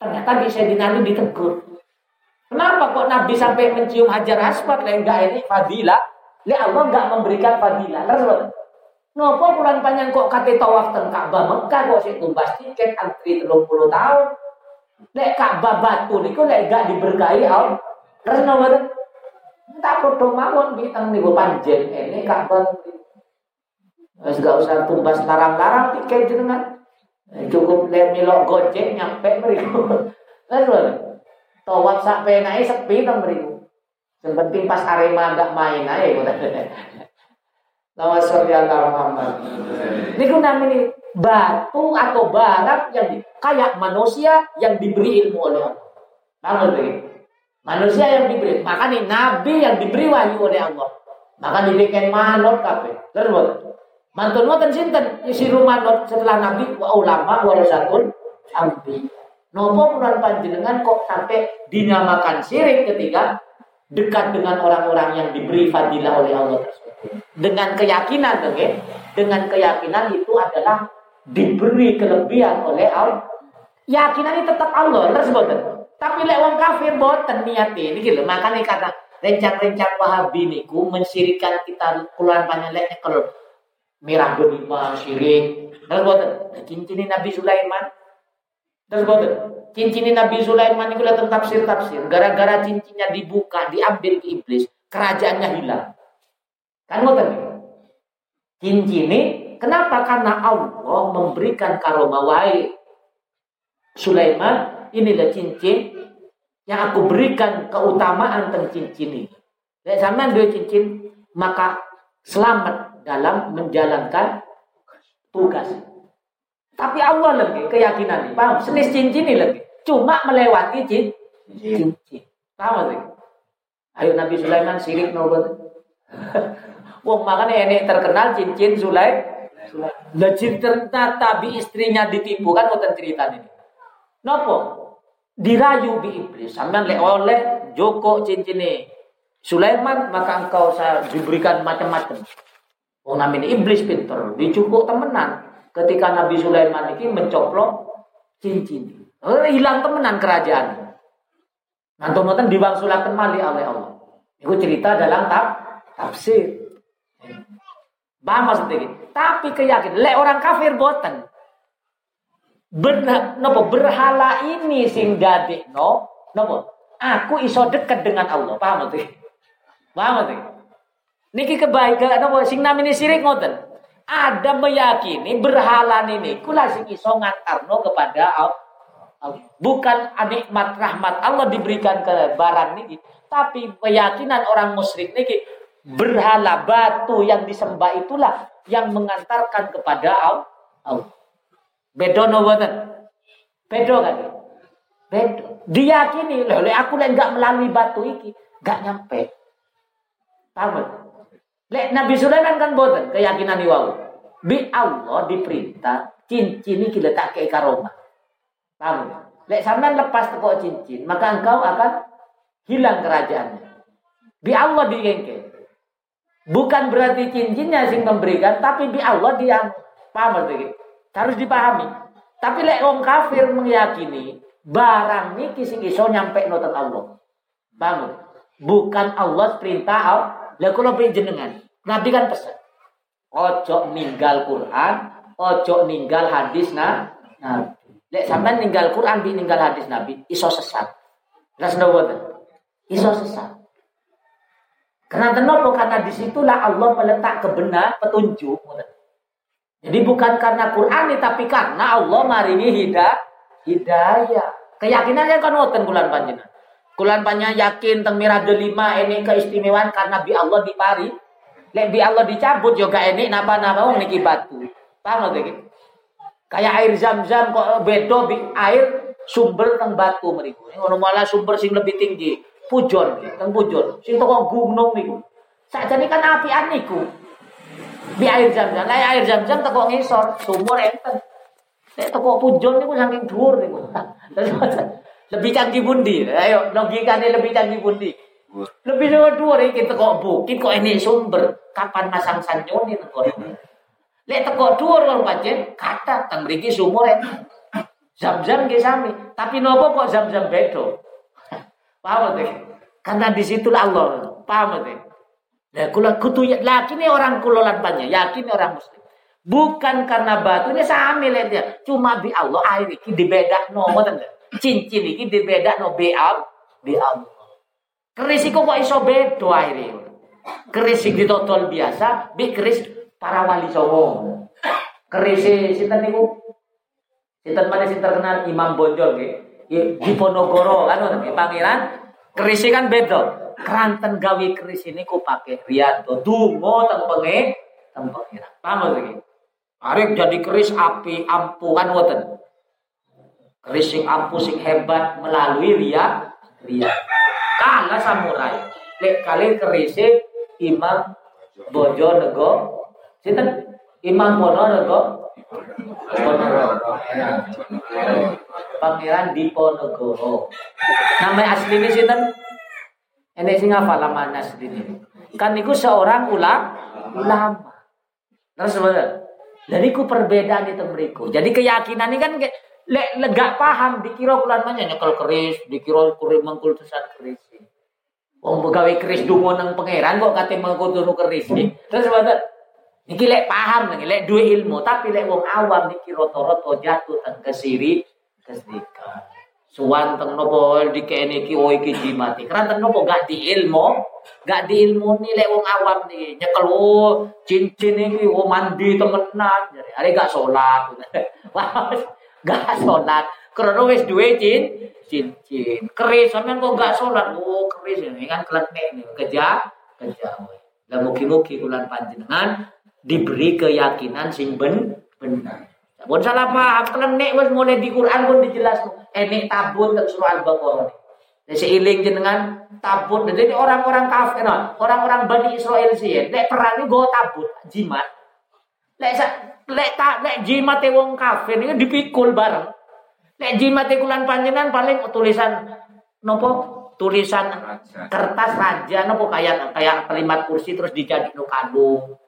Ternyata di Sayyidina Ali ditegur. Kenapa kok Nabi sampai mencium hajar aswad lek gak ini fadilah? Lek Allah gak memberikan fadilah. Terus Nopo pulang panjang kok kate tawaf teng Ka'bah Mekah kok sik tumbas tiket antri 30 tahun. Lek Ka'bah batu niku lek gak diberkahi Allah. Terus nopo Tak podo mawon bintang niku panjen ini kabar. Wis gak usah tumbas larang-larang tiket jenengan. Eh, cukup le milok gojek nyampe mriku. Lalu tawat sak penake sepi to mriku. Yang penting pas Arema gak main ae Lawas sholli ala Muhammad. Niku namanya batu atau barang yang kayak manusia yang diberi ilmu oleh Allah. Paham Manusia yang diberi. Maka nih nabi yang diberi wahyu oleh Allah. Maka dibikin manot kape. Terus Mantun ngoten sinten isi manot setelah nabi wa ulama warasatul ambi. Nopo puran panjenengan kok sampai dinamakan syirik ketika dekat dengan orang-orang yang diberi fadilah oleh Allah tersebut. Dengan keyakinan, okay? dengan keyakinan itu adalah diberi kelebihan oleh Allah. Yakinan ini tetap Allah, terus tapi lek wong kafir boten niate niki lho makane kata rencang-rencang Wahabi niku mensirikan kita kuluan banyak lek nyekel merah delima syirik. Terus boten cincin Nabi Sulaiman. Terus boten cincin Nabi Sulaiman niku tentang tafsir-tafsir. Gara-gara cincinnya dibuka, diambil ke iblis, kerajaannya hilang. Kan boten Cincin ini kenapa? Karena Allah memberikan karomah wahai Sulaiman inilah cincin yang aku berikan keutamaan tentang cincin ini. Dan sama dua cincin, maka selamat dalam menjalankan tugas. Tapi Allah lagi keyakinan ini, paham? Senis cincin ini lagi, cuma melewati cincin. cincin. Paham lagi? Ayo Nabi Sulaiman sirik nobat. Wong makanya ini terkenal cincin Sulaiman. Lah ternyata bi istrinya ditipu kan ngoten cerita ini. Nopo? Dirayu bi iblis. Sampean le oleh Joko cincine Sulaiman maka engkau saya diberikan macam-macam. Oh namanya iblis pinter, dicukuk temenan. Ketika Nabi Sulaiman ini mencoplok cincin. Oh, hilang temenan kerajaan. Nanti nanti diwangsulakan mali oleh Allah. Itu cerita dalam tab tafsir. Paham maksudnya? Tapi keyakinan, lek orang kafir boten. Ber, nopo berhala ini sing no, nopo aku iso dekat dengan Allah. Paham maksudnya? Paham maksudnya? Niki kebaikan nopo sing namine sirik ngoten. Ada meyakini berhala ini kula sing iso ngantarno kepada Allah. Bukan nikmat rahmat Allah diberikan ke barang ini, tapi keyakinan orang musyrik niki berhala batu yang disembah itulah yang mengantarkan kepada Allah. Bedo no boten? Bedo kan? Bedo. Diyakini loh, aku lek enggak melalui batu iki, enggak nyampe. Paham? Lek Nabi Sulaiman kan boten keyakinan wau. Bi Allah diperintah cincin iki letak ke karomah. Paham? Lek sampean lepas teko cincin, maka engkau akan hilang kerajaannya. Bi Allah digengke. Bukan berarti cincinnya sing memberikan, tapi bi Allah dia paham begitu. Harus dipahami. Tapi lek wong kafir meyakini barang niki sing iso nyampe noten Allah. Bangun. Bukan Allah perintah Allah. Lah kula jenengan. Nabi kan pesan. Ojo ninggal Quran, ojo ninggal hadis nah. Nah, lek sampean ninggal Quran bi ninggal hadis Nabi iso sesat. Ras Iso sesat. Karena kenapa? Karena di situlah Allah meletak kebenaran petunjuk. Jadi bukan karena Quran tapi karena Allah maringi hidayah. Hidayah. Keyakinannya kan ngoten bulan panjenengan. Kulan panjang yakin teng mirah delima ini keistimewaan karena bi Allah dipari. Lek bi Allah dicabut juga ini napa-napa wong niki batu. Paham lho Kayak air zam-zam kok bedo bi air sumber teng batu meriku. Ngono malah sumber sing lebih tinggi pujon, teng pujon. Sing toko gunung niku. Sakjane kan apian niku. Di air jam-jam, lah air jam-jam teko ngisor, sumur enten. Nek teko pujon niku saking dhuwur niku. lebih canggih bundi. Ayo logikane lebih canggih bundi. Lebih dhuwur dhuwur iki teko bukit kok ini sumber. Kapan masang sanjoni teko ini. Lek teko dhuwur karo pancen kata teng mriki sumur. Zam-zam nggih sami, tapi nopo kok zam-zam bedo? Paham deh? Karena di situ Allah. Paham deh? Nah, kula kutu yakin orang kulolan banyak, yakin orang muslim. Bukan karena batunya sama dia. Cuma bi Allah air iki dibeda no Cincin iki dibeda no Allah. Bi Allah. Keris iku kok iso beda air Keris iki ditotol biasa, bi keris para wali songo. Keris sinten niku? Sinten mana sing terkenal Imam Bonjol nggih. Diponegoro kan pangeran keris kan beda. Keranten gawe keris ini ku pakai riyanto dungo teng penge teng pangeran. Paham lagi? Jadi keris api ampu kan Keris sing ampu sing hebat melalui ria ria. Kalah samurai. Lek kali keris Imam Bojonegoro. Sinten? Imam Bojonegoro Pangeran Diponegoro. Nama aslinya sinten? Ini sing hafal nama aslinya. Kan niku seorang ulang ulama. Terus sebenarnya. Jadi ku perbedaan itu mriku. Jadi keyakinan ini kan lek lega paham dikira kulan mana nyekel keris, dikira kuring mengkul tusan keris. Wong begawe keris dungo nang pangeran kok kate mengkul keris. Terus sebenarnya Niki lek paham niki lek duwe ilmu, tapi lek wong awam niki roto-roto jatuh teng kesiri kesedikan. Suwan teng nopo dikene iki oh iki jimati. Karena teng nopo gak di ilmu, gak di ilmu nih lek wong awam nih nyekel oh cincin iki oh mandi temenan. Are gak salat. gak salat. Karena wis duwe cin cincin. Keris sampean kok gak salat. Oh keris ini kan kletek nih keja keja. Lah mugi-mugi kulan panjenengan diberi keyakinan sing ben benar. Pun salah paham, klenek wis mulai di Quran pun dijelas enek tabun teng surah Al-Baqarah. Seiling jenengan tabun. Jadi orang-orang kafir, orang-orang Bani Israel sih, nek perang ini go tabun, jimat. Lek lek tak lek jimat wong kafir ini dipikul bareng. Lek jimat kulan panjenengan paling tulisan nopo? Tulisan kertas raja nopo? Kayak kayak kalimat kursi terus dijadikan kandung.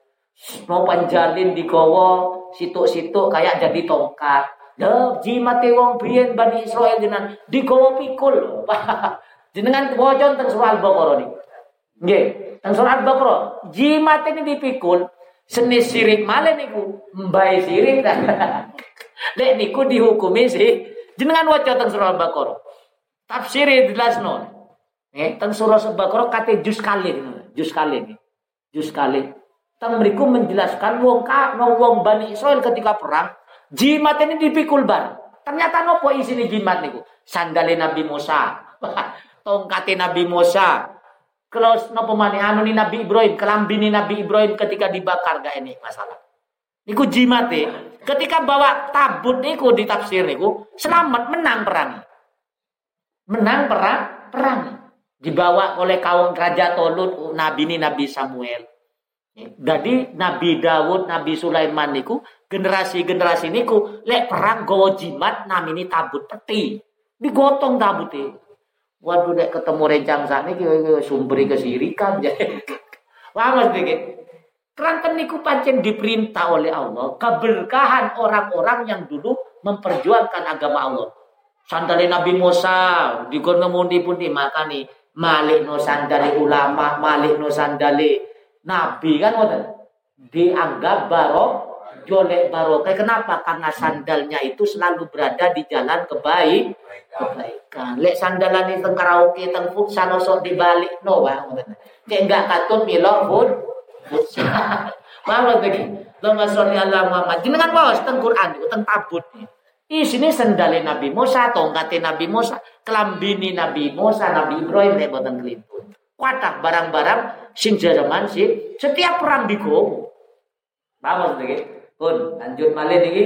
Mau panjalin di gowo situ-situ kayak jadi tongkat. Dah jimat wong biyen Bani Israel jenengan. Di gowo pikul. jenengan bocon teng surah Al-Baqarah Nggih, teng jimat ini dipikul senis sirik male niku, mbai sirik Lek niku dihukumi sih jenengan waca teng surat Baqarah. Tafsir jelasno. Nggih, teng surat Baqarah kate jus kali jus kali Jus kali. Teng mriku menjelaskan wong ka wong Bani Israel ketika perang, jimat ini dipikul bar. Ternyata nopo isine jimat niku? Sandale Nabi Musa. Tongkate Nabi Musa, kalau nopo mani anu ni Nabi Ibrahim, kelambini Nabi Ibrahim ketika dibakar gak ini masalah. Niku jimate. Ketika bawa tabut niku di tafsir niku selamat menang perang. Menang perang perang. Dibawa oleh kaum raja Tolut Nabi ini Nabi Samuel. Jadi Nabi Dawud, Nabi Sulaiman niku generasi-generasi niku lek perang gowo jimat namini tabut peti. Digotong tabut itu. Waduh nek ketemu rencang sakniki sumberi kesirikan. Paham sedikit. Keranten niku pancen diperintah oleh Allah keberkahan orang-orang yang dulu memperjuangkan agama Allah. Sandali Nabi Musa dikono mundi pun dimakani malik no sandali ulama, malik no sandali nabi kan. Dianggap barok jolek barokah. Kenapa? Karena sandalnya itu selalu berada di jalan kebaik kebaikan. Lek sandalan itu karaoke teng futsal osok dibalik no bang. Kayak enggak katun milok pun futsal. Lagi? Lama sholli ala Muhammad. Jenengan bawas teng Quran teng tabut. Di sini sandalin Nabi Musa, tongkatnya Nabi Musa, kelambini Nabi Musa, Nabi Ibrahim, lek boten kelintun. Kuatah barang-barang sing sih setiap perang digowo. Paham lagi? Pun lanjut malih niki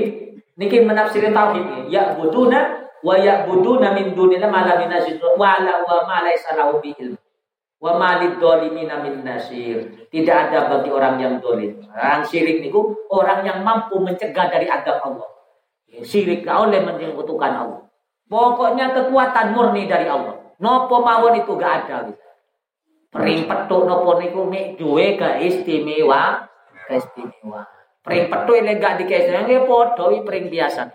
niki menafsiri tauhid. Ya buduna wa ya buduna min dunillah ma la minasir wa la wa ma laisa lahu ilm. Wa ma lidzalimin min nasir. Tidak ada bagi orang yang dolim. Orang syirik niku orang yang mampu mencegah dari adab Allah. Syirik gak oleh menyekutukan Allah. Pokoknya kekuatan murni dari Allah. Nopo mawon itu gak ada gitu. Pering petuk nopo niku mek duwe keistimewa, keistimewa. Pring petu ini gak dikasih, ini podo pring biasa.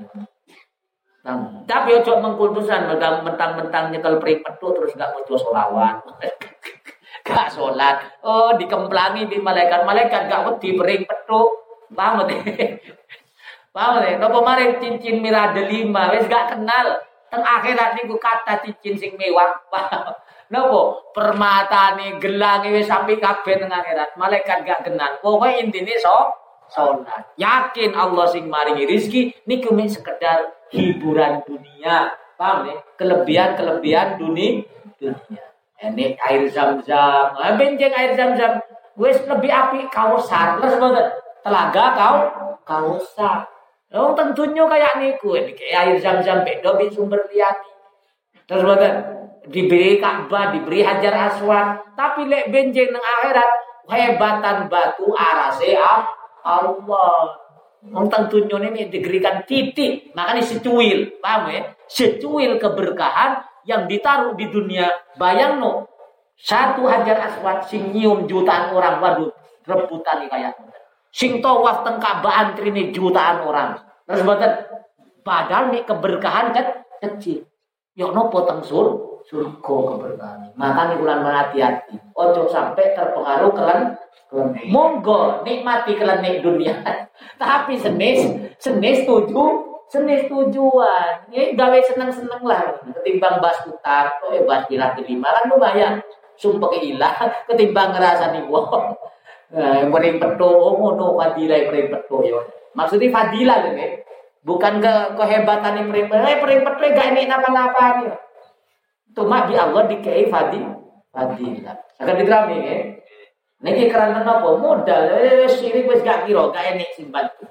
Nah, tapi ojo mengkultusan, mentang-mentang nyekel pring petu terus gak butuh sholawat. gak sholat. Oh, dikemplangi di malaikat. Malaikat gak wedi pring petu. Paham deh. Paham deh. Nopo mari cincin mirah delima, wis gak kenal. Teng akhirat niku kata cincin sing mewah. Nopo permata nih gelang wis sampai kabeh teng akhirat. Malaikat gak kenal. Pokoknya intinya so sholat. Yakin Allah sing maringi rizki niku mek sekedar hiburan dunia. Paham ya? Kelebihan-kelebihan dunia dunia. Ini air zam-zam. Benjeng air zam-zam. Wes lebih api kausar. Terus banget. Telaga kau kausar. Oh, tentunya kayak niku. Ini kayak air zam-zam beda bin sumber liati. Terus banget. Diberi Ka'bah, diberi Hajar Aswad. Tapi lek benjeng nang akhirat hebatan batu arase ah Allah. Wong tentunya ini diberikan titik, makanya secuil, paham ya? Secuil keberkahan yang ditaruh di dunia. Bayang no, satu hajar aswad sing jutaan orang, waduh, rebutan nih kayak. Sing tawaf tengkabaan trini jutaan orang. Terus badan, padahal nih keberkahan kan kecil. Yuk no potong sur, surga keberkahan. Makanya bulan hati-hati. Ojo sampai terpengaruh kalian Monggo nikmati kelenik dunia. Tapi senis, senis tuju, senis tujuan. Ya gawe seneng-seneng lah. Ketimbang bas putar, oh ya bas di lima kan lumayan. Sumpah ilah ketimbang ngerasa nih wong. Nah, peto, oh ngono fadilah yang paling peto ya. Maksudnya fadilah kan ya. Bukan ke kehebatan yang paling peto. Eh paling gak ini apa-apa nih. Cuma di Allah dikei fadilah. Fadilah. Akan diterami ya. Niki kerana apa? Modal. Eh, syirik wis gak kira, gak enek sing bantu.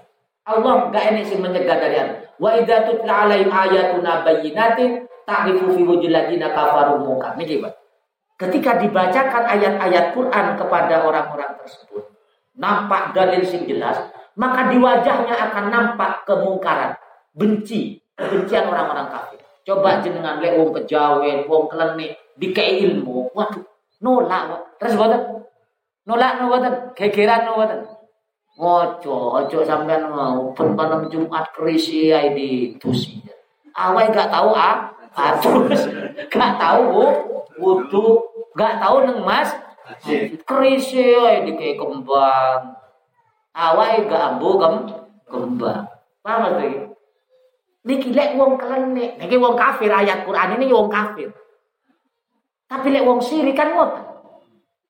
Allah gak enek sing mencegah dari anu. Wa idza tutla alaihim ayatuna bayyinatin ta'rifu fi wujhil ladina kafaru munkar. Niki, Pak. Ketika dibacakan ayat-ayat Quran kepada orang-orang tersebut, nampak dalil sing jelas, maka di wajahnya akan nampak kemungkaran, benci, kebencian orang-orang kafir. Coba jenengan lek wong kejawen, wong klenik, dikei ilmu, waduh, nolak. Terus boten Nolak no boten, gegeran no boten. Ojo, ojo sampean mau ben malam Jumat krisi ae di tusi. Awai gak tahu ah, atus. Gak tahu wudu, gak tahu neng Mas Kerise ae dikei kembang. Awake gak ambu gem kembang. Paham iki? Niki lek wong kelenik, niki wong kafir ayat Quran ini wong kafir. Tapi lek wong siri kan ngoten.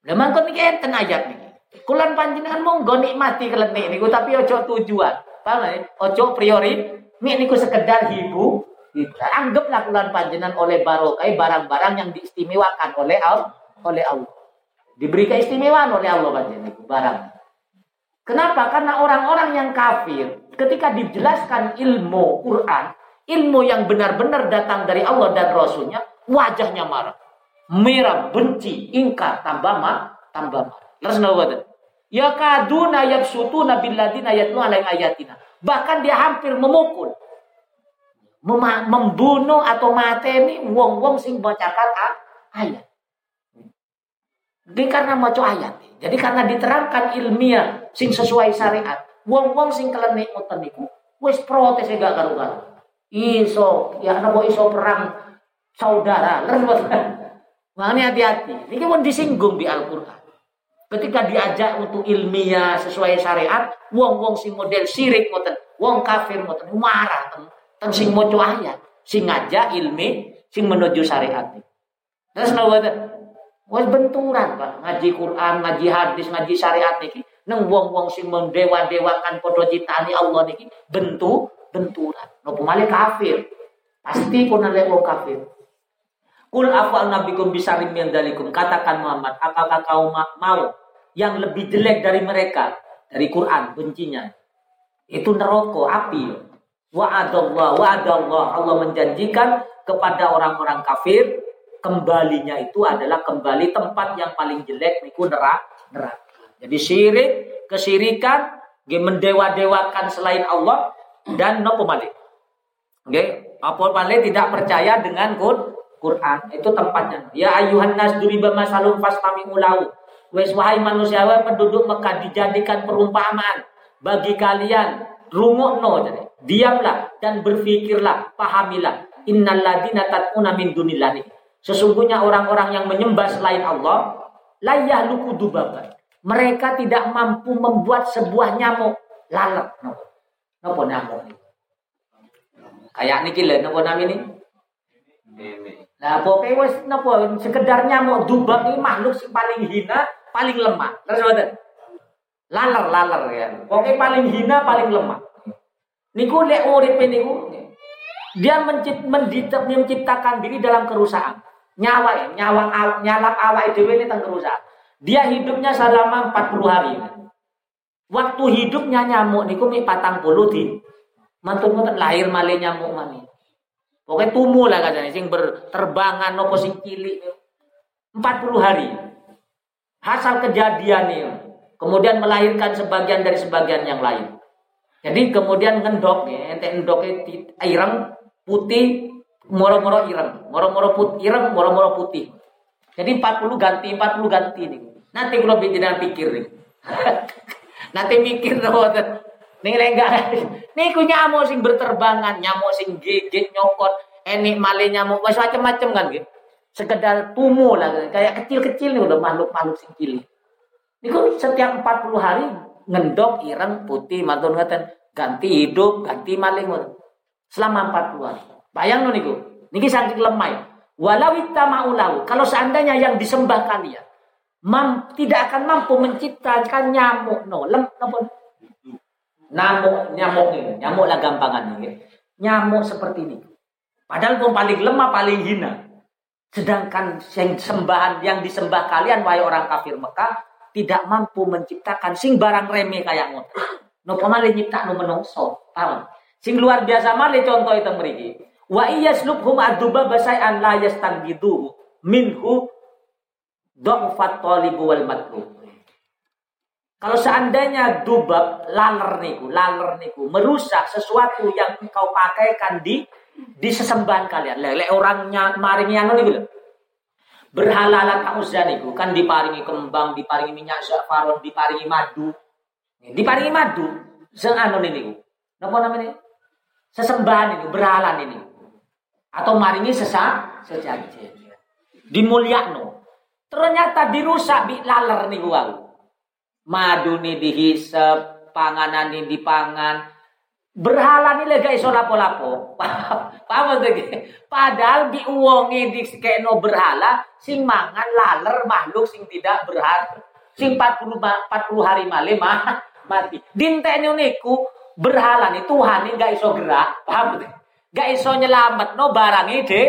Lah mangkon niki enten ayat niki. Kulan panjenengan monggo nikmati kelenik niku tapi ojo tujuan. Paham ya? Ojo priori. Mik niku sekedar hibu, Anggaplah kulan panjenengan oleh barokai barang-barang yang diistimewakan oleh Allah, oleh Allah. Diberi keistimewaan oleh Allah panjenengan barang. Kenapa? Karena orang-orang yang kafir ketika dijelaskan ilmu Quran, ilmu yang benar-benar datang dari Allah dan Rasulnya, wajahnya marah. Merah, benci, ingkar, tambah mah, tambah marah. Nawabat. Ya kaduna yabsutuna billadina yatlu alaih ayatina. Bahkan dia hampir memukul. Mem membunuh atau mateni wong-wong sing bacakan ayat. Ini karena maca ayat. Jadi karena diterangkan ilmiah sing sesuai syariat. Wong-wong sing kelenik ngoten niku wis protes gak karu-karu. Iso, ya napa iso perang saudara. Makanya hati-hati. Ini pun disinggung di Al-Qur'an. Ketika diajak untuk ilmiah sesuai syariat, wong-wong sing model sirik ngoten, wong kafir ngoten marah teng sing maca ayat, sing ngajak ilmi, sing menuju syariat. Terus ngoten. Wes benturan, Pak. Ngaji Quran, ngaji hadis, ngaji syariat niki. Neng wong-wong sing mendewa-dewakan padha ciptaane Allah niki bentu benturan. Nopo malih kafir. Pasti pun ada wong kafir. Kul afal nabikum bisarim min dalikum. Katakan Muhammad, apakah kau mau yang lebih jelek dari mereka? Dari Quran, bencinya. Itu neraka, api. Wa'adallah, wa'adallah. Allah menjanjikan kepada orang-orang kafir, kembalinya itu adalah kembali tempat yang paling jelek, niku neraka. Jadi syirik, kesirikan, mendewa-dewakan selain Allah, dan nopo malik. Oke, apa tidak percaya dengan Quran itu tempatnya. Ya ayuhan nas duriba masalum fastami ulau. Wes wahai manusia wahai penduduk Mekah dijadikan perumpamaan bagi kalian rungokno jadi. Diamlah dan berfikirlah, pahamilah. Innal ladina tatuna min dunillah. Sesungguhnya orang-orang yang menyembah selain Allah layah luku dubaban. Mereka tidak mampu membuat sebuah nyamuk lalat. Nopo nyamuk ini? Kayak niki lho nopo namanya ini? Nah, pokoknya wes napa sekedar nyamuk dubak ini makhluk sing paling hina, paling lemah. Terus mboten. Laler laler ya. Pokoknya paling hina, paling lemah. Niku lek urip niku dia mencipt, menciptakan diri dalam kerusakan. Nyawa ya, nyawa nyalap awak dhewe ini tentang kerusakan. Dia hidupnya selama 40 hari. Waktu hidupnya nyamuk niku mi patang puluh di mantun lahir malih nyamuk mani. Pokoknya tumuh lah katanya, sing berterbangan nopo sing cilik. 40 hari. Hasil kejadian nih. Kemudian melahirkan sebagian dari sebagian yang lain. Jadi kemudian ngendok ya, ente endok ireng putih moro-moro ireng, moro-moro putih ireng, moro-moro putih. Jadi 40 ganti 40 ganti nih. Nanti kalau bikin pikir nih. Nanti mikir tuh Ning enggak niku nyamuk sing berterbangan, nyamuk sing gigit nyokot, enik male nyamuk macam-macam kan gitu. Sekedar tumu lah kayak kecil-kecil nih udah makhluk-makhluk sing cilik. Niku setiap 40 hari ngendok ireng putih mantun ngaten ganti hidup, ganti maling selama 40 hari. Bayang niku. Niki saking lemah. Ya. Walau maulau, kalau seandainya yang disembah kalian mam, tidak akan mampu menciptakan nyamuk no lem no, Nyamuk, nyamuk ini, nyamuk lah gampangan ini. Nyamuk seperti ini. Padahal pun paling lemah, paling hina. Sedangkan yang sembahan yang disembah kalian wahai orang kafir Mekah tidak mampu menciptakan sing barang remeh kayak ngono. No pamalih nyipta no menungso. Paham? Sing luar biasa malih contoh itu mriki. Wa iyaslubhum aduba basai'an la yastanbidu minhu dhafat talibu wal matlub. Kalau seandainya dubab laler niku, laler niku merusak sesuatu yang engkau pakaikan di di sesembahan kalian. Lele orangnya maring yang niku Berhala Lat Uzza niku kan diparingi kembang, diparingi minyak zafaron, diparingi madu. Diparingi madu. Sing anu niku. Napa namanya? Sesembahan ini, berhala ini. Atau maringi sesak sejajar. Dimulyakno. Ternyata dirusak bi laler nih gua. Madu nih dihisep, panganan nih dipangan. Berhala nih lega iso lapo-lapo. Paham lagi? Padahal di uongi di keno berhala sing mangan laler makhluk sing tidak berhala. Sing 40 40 hari malam mah mati. Dintene niku berhala nih Tuhan nih gak iso gerak. Paham lagi? Gak iso nyelamet no barang ide.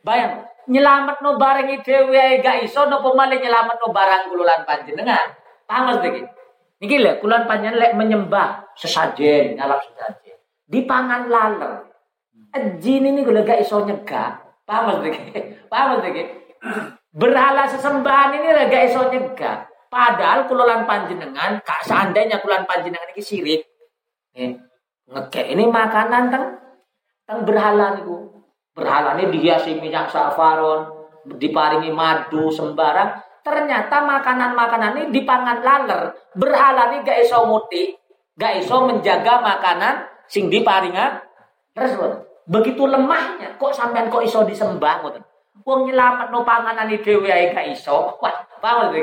Bayang nyelamet no barang dhewe gak iso napa malih nyelamet no barang kululan panjenengan. Paham iki? Niki lho kululan panjenengan lek menyembah sesajen, ngalap sesajen. Dipangan laler. Jin ini kalau gak iso nyegah. Paham iki? Paham iki? Berhala sesembahan ini gak iso nyegah. Padahal kululan panjenengan, kak seandainya kululan panjenengan ini sirik, eh, ngekek ini makanan teng teng berhala niku berhala ini dihiasi minyak safaron, diparingi madu sembarang. Ternyata makanan-makanan ini dipangan laler. Berhala ini gak iso muti, gak iso menjaga makanan sing diparinga. Terus begitu lemahnya, kok sampean kok iso disembah ngoten. Wong nyelamet no panganan ini dewe gak iso. Wah, paham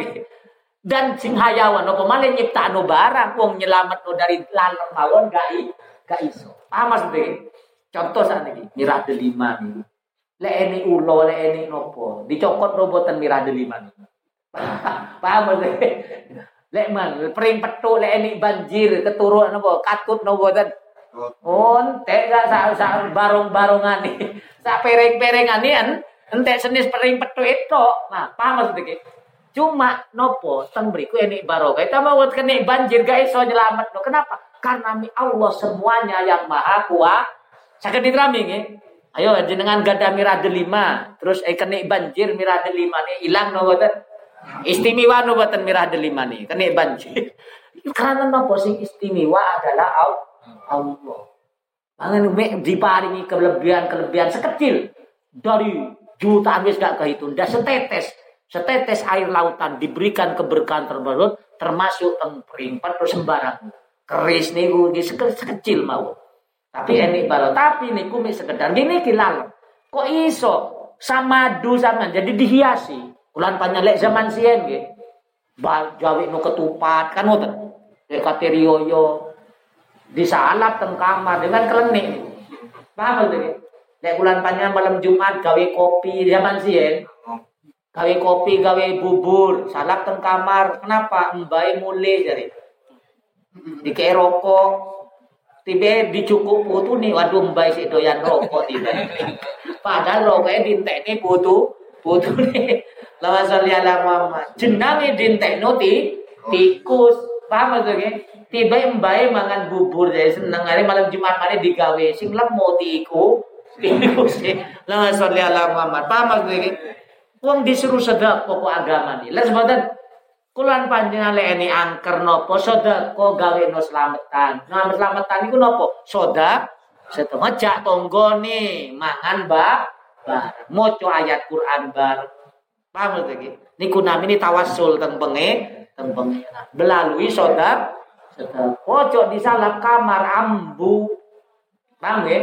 Dan sing hayawan no malih nyiptakno barang wong nyelamet no dari laler mawon gak gak iso. Paham maksudnya? Contoh saat ini, mirah delima nih. Le ini ulo, le ini nopo. Dicokot no boten mirah delima nih. Paham sih? Lek man, pering petu, le ini banjir, keturun nopo, katut no boten. On, teh gak sa sa barong-barongan nih. Sa pereng-perengan nih, ente senis pering petu itu. Nah, paham sih? Cuma nopo teng beriku ini barokah. Kita mau kena banjir gak iso nyelamat. Kenapa? Karena Allah semuanya yang maha kuat Sakit diterami nggih. Ayo jenengan gada mirah delima, terus eh kena banjir mirah delima nih hilang no boten. Istimewa no boten mirah delima nih, kena banjir. Karena nopo sing istimewa adalah Allah. Mangan diparingi kelebihan-kelebihan sekecil dari jutaan wis gak kehitung. Dan setetes, setetes air lautan diberikan keberkahan tersebut termasuk teng perimpat terus sembarang. Keris niku sekecil mau. Tapi enik balo. Tapi niku mik sekedar gini kilal. Kok iso sama du sama jadi dihiasi. Ulan panyalek zaman sien nggih. Jawi nu ketupat kan ngoten. Dek katerioyo disalap teng kamar dengan klenik. Paham lho Nek bulan panjang malam Jumat gawe kopi zaman sien. Gawe kopi, gawe bubur, salap teng kamar. Kenapa? Mbae mulai jadi. Dikei rokok, tiba dicukup putu nih waduh mbak si doyan rokok tiba. Padahal rokoknya dintek putu putu nih lama sholli ala Muhammad. Jenenge dintek ti tikus. Paham ke tiba mbak mangan bubur jadi seneng. Hari malam jumat hari digawe. Sing lemu tiku tikus lama sholli ala Muhammad. Paham ke Wong disuruh sedek pokok agama nih. Lah sebentar Kulan panjenengan ini angker nopo kok gawe no selametan. No selametan iku nopo? Soda setengah jak tonggone mangan ba bar. Moco ayat Quran bar. Paham lagi? Niku ini tawasul teng penge, teng pengiran. Melalui soda Ojo di salah kamar ambu. Paham ya?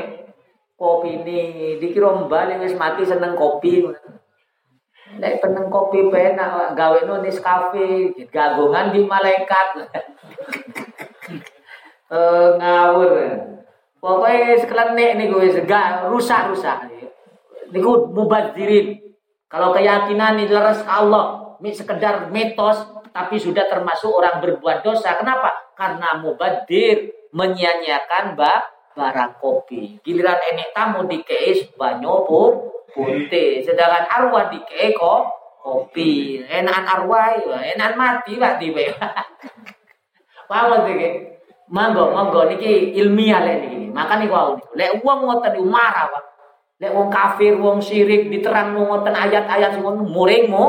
Kopi ini dikira mbak wis mati seneng kopi. Nek peneng kopi penak gawe no Nescafe, gagongan di malaikat. uh, ngawur. Pokoknya sekelenek nih gue sega rusak-rusak. Niku mubadzirin. Kalau keyakinan ini leres Allah, sekedar mitos tapi sudah termasuk orang berbuat dosa. Kenapa? Karena mubadir menyanyiakan barang kopi. Giliran enek tamu di keis putih. Sedangkan arwah di keko kopi. Enakan arwah enakan mati lah tiba. Paham sih Manggo, manggo niki ilmiah lek niki. Maka niku wau. Lek wong ngoten niku marah, Pak. Lek wong kafir, wong syirik diterang ngoten ayat-ayat sing ngoten muringmu.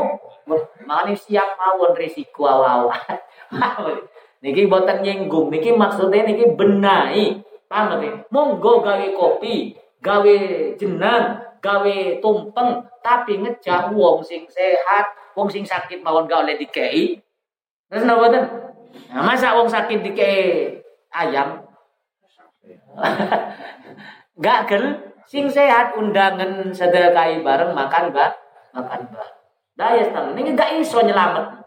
Makanya siap mawon risiko awal. niki boten nyinggung, niki maksudnya niki benahi. Paham Monggo gawe kopi, gawe jenang, gawe tumpeng tapi ngejak wong sing sehat, wong sing sakit mawon gak oleh dikei. Terus napa ten? Nah, masa wong sakit dikei ayam? gak gel sing sehat undangan sedekah bareng makan ba makan ba Daya tahu. Ini gak iso nyelamat.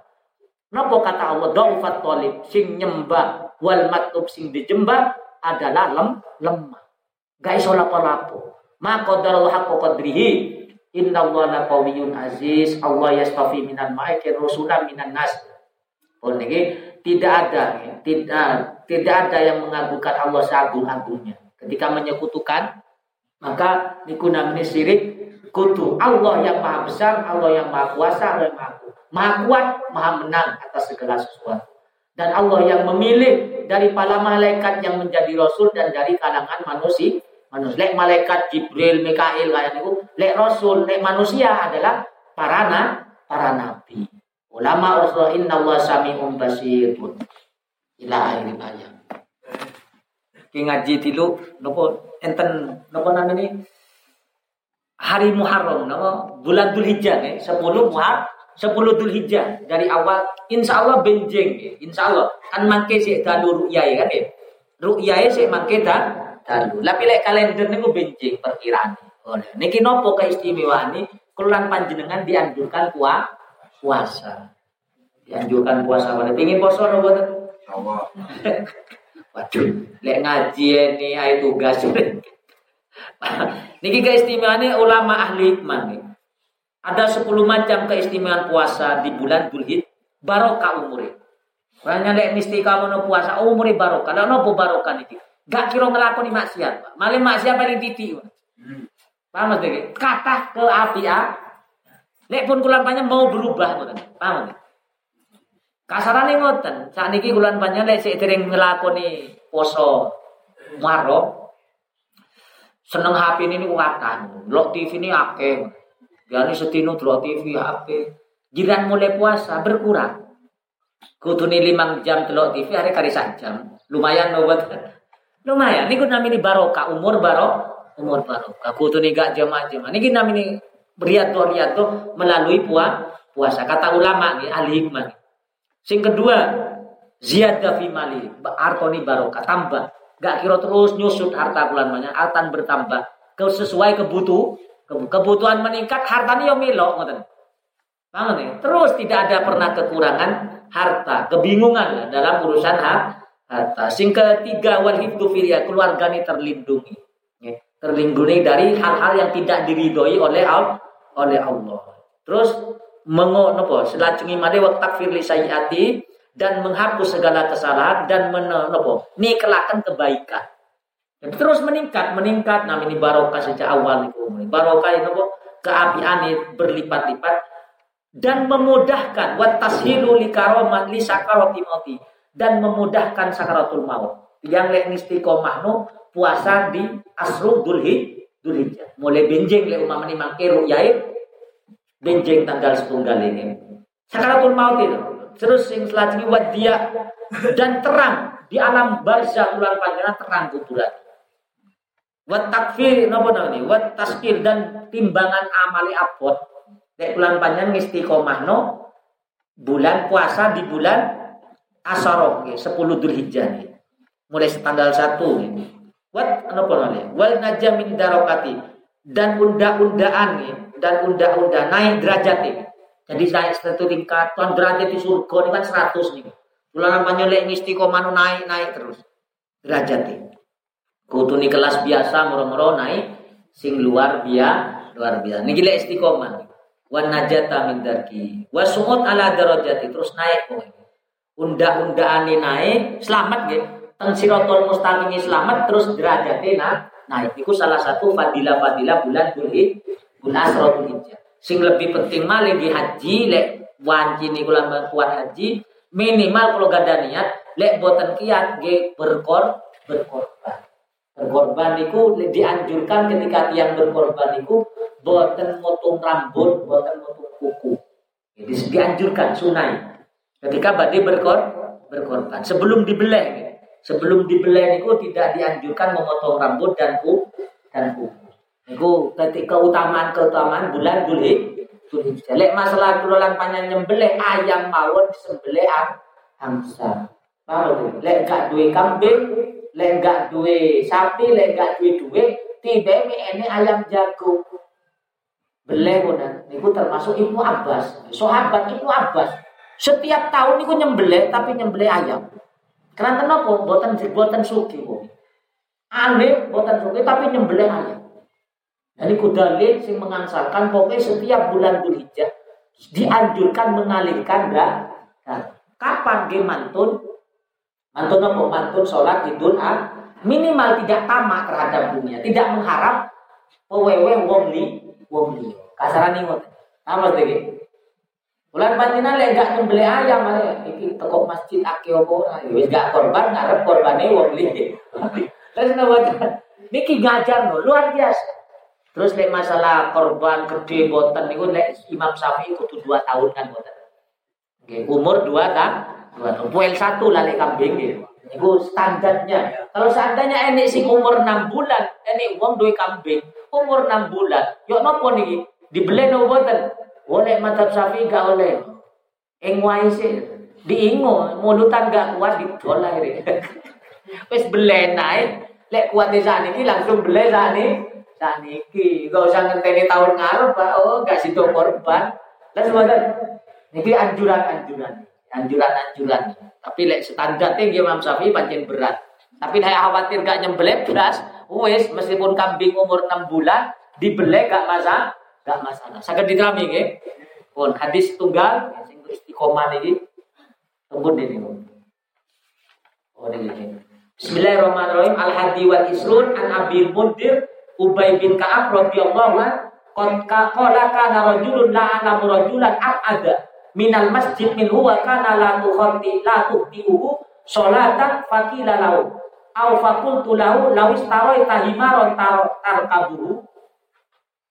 Napa kata Allah dhaufat talib sing nyembah wal matlub sing dijembah adalah lem lemah. Gak iso lapo-lapo. Ma qadarul haqqo qadrihi Inna Allah qawiyyun aziz Allah yastafi minan ma'ikir rusulan minan nas Oh niki tidak ada ya. tidak tidak ada yang mengagungkan Allah seagung-agungnya. Ketika menyekutukan maka niku namanya syirik kutu. Allah yang maha besar, Allah yang maha kuasa, Allah yang maha maha kuat, maha menang atas segala sesuatu. Dan Allah yang memilih dari para malaikat yang menjadi rasul dan dari kalangan manusia. Manusia, lek malaikat Jibril, Mikail kayak itu, lek rasul, lek manusia adalah para na, para nabi. Ulama Rasul inna Allah sami'un basirun. Ila akhir ayat. Ki ngaji tilu nopo enten nopo namanya hari Muharram nopo bulan Dzulhijjah ya 10 Muharram 10 Dzulhijjah dari awal insya Allah benjeng ya. insya Allah kan mangke sih dalu ya kan ya ru'ya sih mangke dalu tapi lek kalender niku benjeng perkiraan oleh niki nopo keistimewaan ini kelulan panjenengan dianjurkan kuah puasa. Dianjurkan puasa pada pingin poso no boten? Waduh, lek ngaji ini ayo tugas. Niki keistimewaannya ulama ahli hikmah nih. Ada 10 macam keistimewaan puasa di bulan Dzulhijjah barokah umure. Banyak lek mesti kamu no puasa umure barokah. Lah nopo barokah niki? Gak kira ngelakoni maksiat, Pak. Malah maksiat paling titik, Pak. Hmm. Paham Mas Kata ke api ah, Nek pun kulan panjang mau berubah ngoten. Paham? Kasarane ngoten. Sakniki kulan panjang lek sik dereng nglakoni poso maro seneng HP ini kuatan. Lok TV ini akeh. Gani setino delok TV HP. Jiran mulai puasa berkurang. Kudune limang jam delok TV hari kali sak jam. Lumayan buat Lumayan. Niku namanya barokah umur barok umur barokah. Kudune gak jam-jam. Niki namanya beriato riato melalui puas puasa. Kata ulama nih ahli hikmah. Sing kedua, ziyadah fi mali, artoni barokah tambah. Gak kira terus nyusut harta bulan banyak, harta bertambah. Sesuai kebutuh, kebutuhan meningkat, hartanya yang melok ngoten. Paham nih? Terus tidak ada pernah kekurangan harta, kebingungan dalam urusan harta. Sing ketiga wal hibdu keluarga ini terlindungi. Terlindungi dari hal-hal yang tidak diridhoi oleh oleh Allah. Terus mengo nopo selajengi made waktu takfir sayyati dan menghapus segala kesalahan dan menopo nikelakan kebaikan. Dan terus meningkat, meningkat nah ini barokah sejak awal itu. Barokah itu nopo keapian berlipat-lipat dan memudahkan wat tashilu li mauti dan memudahkan sakaratul maut. Yang lek istiqomah no puasa di asru dulhi Dzulhijjah. Mulai benjeng le umama ni mangke ru'yai benjeng tanggal setunggal ini. Sakaratul maut itu. Terus yang selanjutnya wadia dan terang di alam barzah ulang panjang terang kuburan. Wat takfir napa namanya? Wat taskil dan timbangan amali abot. Nek bulan panjang istiqomah no bulan puasa di bulan Asaroh, 10 Dzulhijjah. Mulai tanggal 1 ini. Wat apa namanya? Wal najamin darokati dan unda-undaan dan unda-unda naik derajat ini. Jadi saya satu tingkat tuan derajat di surga ini kan 100 nih. Bulan namanya lek istiqomah naik naik terus derajat ini. Kutu nih kelas biasa moro-moro naik sing luar biasa luar biasa. Niki lek istiqomah. Wan najata min darki. Wa sumut ala darajati terus naik pokoknya. Unda-undaan naik selamat gitu teng sirotol mustaqim selamat terus derajatnya nah nah itu salah satu fadilah-fadilah bulan Dzulhijjah bulan Asrul Hijjah. Sing lebih penting malah di haji lek wanci nih bulan kuat haji minimal kalau gak ada niat lek boten kiat ge berkor berkorban. Berkorban itu dianjurkan ketika tiang berkorban itu boten motong rambut boten motong kuku. Jadi dianjurkan sunai ketika badai berkor berkorban sebelum dibeleh Sebelum dibelai itu tidak dianjurkan memotong rambut dan kuku dan kuku. Itu ketika keutamaan keutamaan bulan Dzulhijjah. Lek masalah kulolan panjang nyembelih ayam mawon disembelih angsa. Paham Lek gak duwe kambing, lek gak duwe sapi, lek gak duwe duwe, tiba ini ayam jago. Beliau niku termasuk Ibnu Abbas, sahabat Ibnu Abbas. Setiap tahun niku nyembelih tapi nyembelih ayam. Karena kenapa? Buatan buatan suki kok. Aneh buatan suki tapi nyembelih ayam. Jadi kudalil sing mengansarkan pokoknya setiap bulan Dzulhijjah dianjurkan mengalirkan dah. Kapan ge mantun? Mantun apa? Mantun sholat idul ah minimal tidak tamak terhadap dunia, tidak mengharap pewewe wong li wong li. Kasaran ingot. Apa sih? Bulan pantina lek gak nyembeli ayam ale iki masjid ake opo ora ya wis gak korban ngarep korbane wong li. Terus napa? Niki ngajar no, luar biasa. Terus lek masalah korban gede boten niku lek Imam Syafi'i kudu 2 tahun kan boten. Nggih, umur 2 ta? 2 tahun. Poel 1 lah lek kambing nggih. Niku standarnya. Kalau seandainya ini sing umur 6 bulan, ini wong duwe kambing, umur 6 bulan. Yo nopo niki? Dibeli no boten? Oleh mata Syafi'i gak oleh. Ing sih diingo, mulutan gak kuat ditol akhirnya. Wis belen naik, lek kuat di sana ini langsung beli sana saniki gak usah ngenteni tahun Pak. Oh gak situ korban. Lan sebentar. Niki anjuran-anjuran. Anjuran-anjuran. Tapi lek standar tinggi Imam Syafi'i pancen berat. Tapi saya khawatir gak nyembelih beras wes meskipun kambing umur 6 bulan dibelek gak masalah gak masalah. Saged diterami nggih pun hadis tunggal sing istiqomah niki. Tembun ini oh niki Bismillahirrahmanirrahim. Al-Hadi wal Isrun An Abi Mundir Ubay bin Ka'ab radhiyallahu qad qala kana rajulun la'ana rajulan ab'ada minal masjid min huwa kana la tukhati la tuhtiuhu salatan faqila lahu. Aw faqultu lahu law istaraita himaron tarkabuhu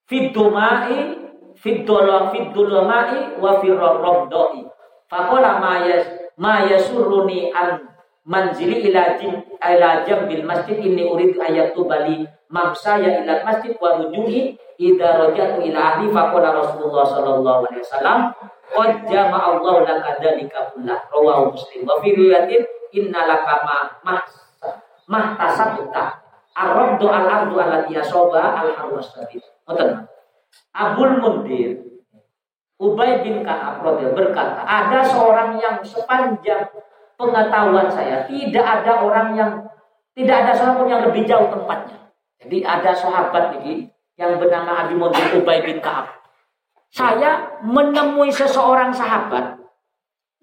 fid dumai fid dolam fid dulamai wa fir ramdai faqala ma yas ma yasurruni an manzili ila jim ila jambil masjid. Inni uridu ayatu bali mamsaya ila masjid wa rujui. Idza rajatu ila ahli faqala Rasulullah sallallahu alaihi wasallam qad jama'a Allah laka dzalika kullah. Rawahu Muslim. Wa fi riwayatin inna laka ma mah tasabta. Ar-raddu al-ardu allati asaba al-harwas tadi ngoten Abul Mundir Ubay bin Ka'ab berkata, ada seorang yang sepanjang pengetahuan saya tidak ada orang yang tidak ada seorang pun yang lebih jauh tempatnya. Jadi ada sahabat ini yang bernama Abi Mundir Ubay bin Ka'ab. Saya menemui seseorang sahabat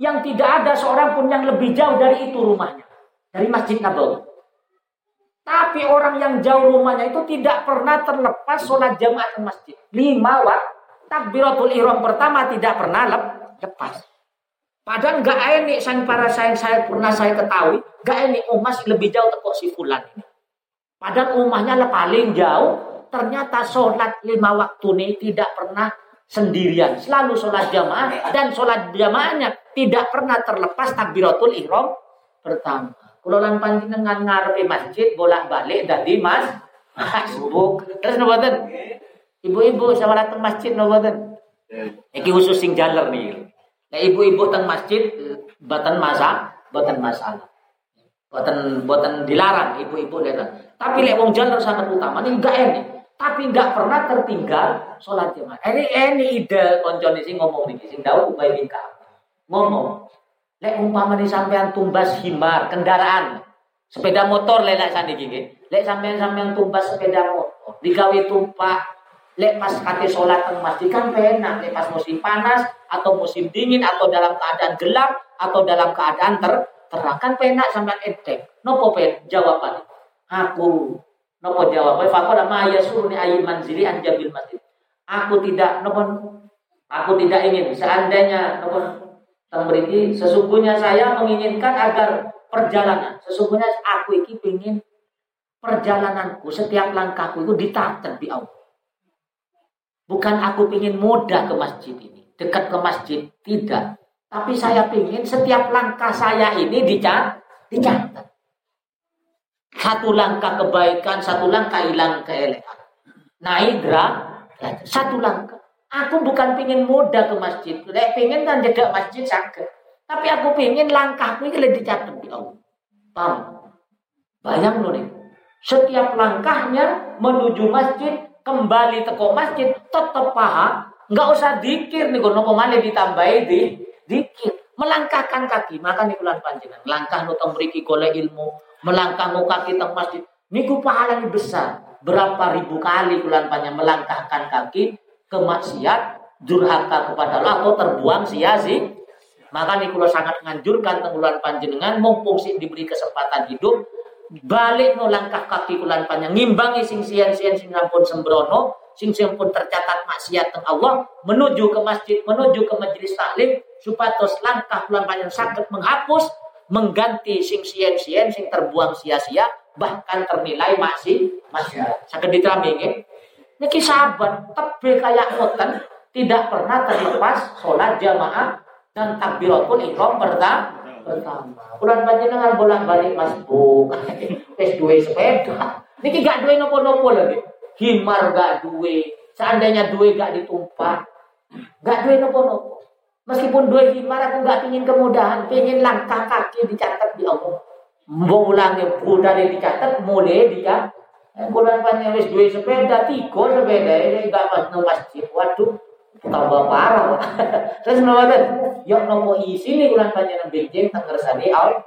yang tidak ada seorang pun yang lebih jauh dari itu rumahnya. Dari Masjid Nabawi. Tapi orang yang jauh rumahnya itu tidak pernah terlepas sholat jamaah ke masjid. Lima waktu takbiratul ihram pertama tidak pernah lepas. Padahal nggak enak sang para saya saya pernah saya ketahui, nggak enak umas lebih jauh tekok si fulan. Padahal rumahnya paling jauh, ternyata sholat lima waktu ini tidak pernah sendirian. Selalu sholat jamaah dan sholat jamaahnya tidak pernah terlepas takbiratul ihram pertama. Kulolan panjenengan ngarepe masjid bolak-balik dari mas masbuk. Terus noboten? Ibu-ibu sama datang masjid noboten? Iki khusus sing jaler nih. Nah, ibu-ibu teng masjid batan masa, batan masalah. Buatan buatan dilarang ibu-ibu datang. Tapi lek wong jalan sangat utama ini enggak ini. Tapi enggak pernah tertinggal sholat jamaah. Ini ini ide koncone sing ngomong nih, sing tahu Ubay Ngomong. Lek umpama di sampean tumbas himar kendaraan sepeda motor lek lek saniki nggih. Lek sampean sampean tumbas sepeda motor digawe tumpak lek pas kate sholat teng masjid kan penak lek pas musim panas atau musim dingin atau dalam keadaan gelap atau dalam keadaan ter terangkan penak sampean edek. Nopo pen jawaban? Aku. Nopo jawaban? Fakola ma yasuruni ayi manzili anjabil masjid. Aku tidak nopo aku tidak ingin seandainya nopo tembriki sesungguhnya saya menginginkan agar perjalanan sesungguhnya aku iki ingin perjalananku setiap langkahku itu ditaten di Allah. Bukan aku ingin mudah ke masjid ini, dekat ke masjid, tidak. Tapi saya ingin setiap langkah saya ini dicat, dicatat. Satu langkah kebaikan, satu langkah hilang keelekan. Naik satu langkah. Aku bukan pingin muda ke masjid. Lek pingin kan jaga masjid sakit. Tapi aku pingin langkahku ini dicatat di Allah. Paham? Bayang loh nih. Setiap langkahnya menuju masjid kembali teko masjid tetap paham nggak usah dikir nih kalau malih ditambahi di dikir melangkahkan kaki maka nih bulan panjenengan langkah nu mriki golek ilmu melangkah nu kaki teng masjid niku pahala besar berapa ribu kali bulan panjang melangkahkan kaki ke maksiat durhaka kepada Allah atau terbuang sia-sia. Maka nih kalau sangat menganjurkan bulan panjenengan mumpung sih diberi kesempatan hidup balik no langkah kaki bulan panjang ngimbangi sing sian-sian sing ampun sembrono sing sing pun tercatat maksiat teng Allah menuju ke masjid menuju ke majelis taklim supados langkah bulan panjang sakit menghapus mengganti sing sian-sian sing terbuang sia-sia bahkan ternilai masih maksiat. Sakit diterami nggih niki sahabat tebe kayak ngoten tidak pernah terlepas sholat jamaah dan takbiratul ihram pertama pertama. Bulan panjenengan bolak-balik masbuk. Wis duwe sepeda. Niki gak duwe nopo-nopo lagi. Himar gak duwe. Seandainya duwe gak ditumpah. Gak duwe nopo-nopo. Meskipun duwe himar aku gak pingin kemudahan, pingin langkah kaki dicatat di Allah. Mau ulangi budaya dicatat, mulai dicatat. Bulan panjang duwe sepeda, tiga sepeda, ini gak pas masjid. Waduh, tambah parah terus nopo yuk nopo isi nih bulan panjenengan benjing teng ngersani al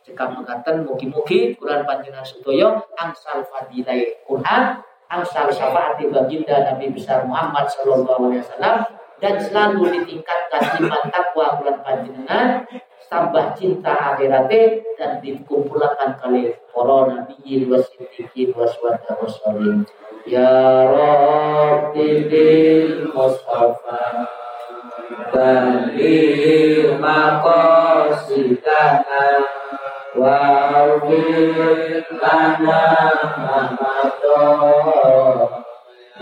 cekap mengatakan mugi-mugi bulan panjenengan sutoyo angsal fadilai Quran angsal syafaati baginda Nabi besar Muhammad sallallahu alaihi wasallam dan selalu ditingkatkan iman takwa bulan panjenengan tambah cinta akhiratnya dan dikumpulkan kali para nabi wasiddiqin waswada wasalim Ya Rabbi bil Mustafa Balir maqasidana Wa awir lana Mamadon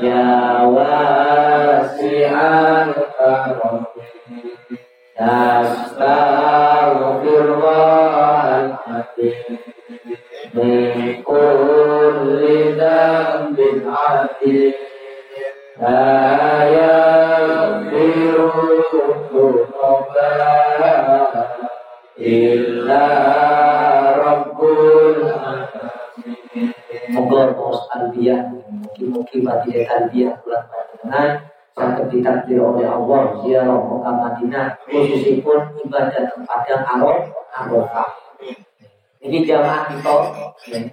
Ya wasi'al karam Nastaghfirullah al-hakim من كل ذنب عتيق لا يغفر الذنوب إلا رب العالمين Moga bos albiah, mungkin-mungkin mati albiah bulan panjenengan sampai ditakdir oleh Allah ziarah Mekah Madinah khususipun ibadah tempat yang Arafah. Ini jamaah kita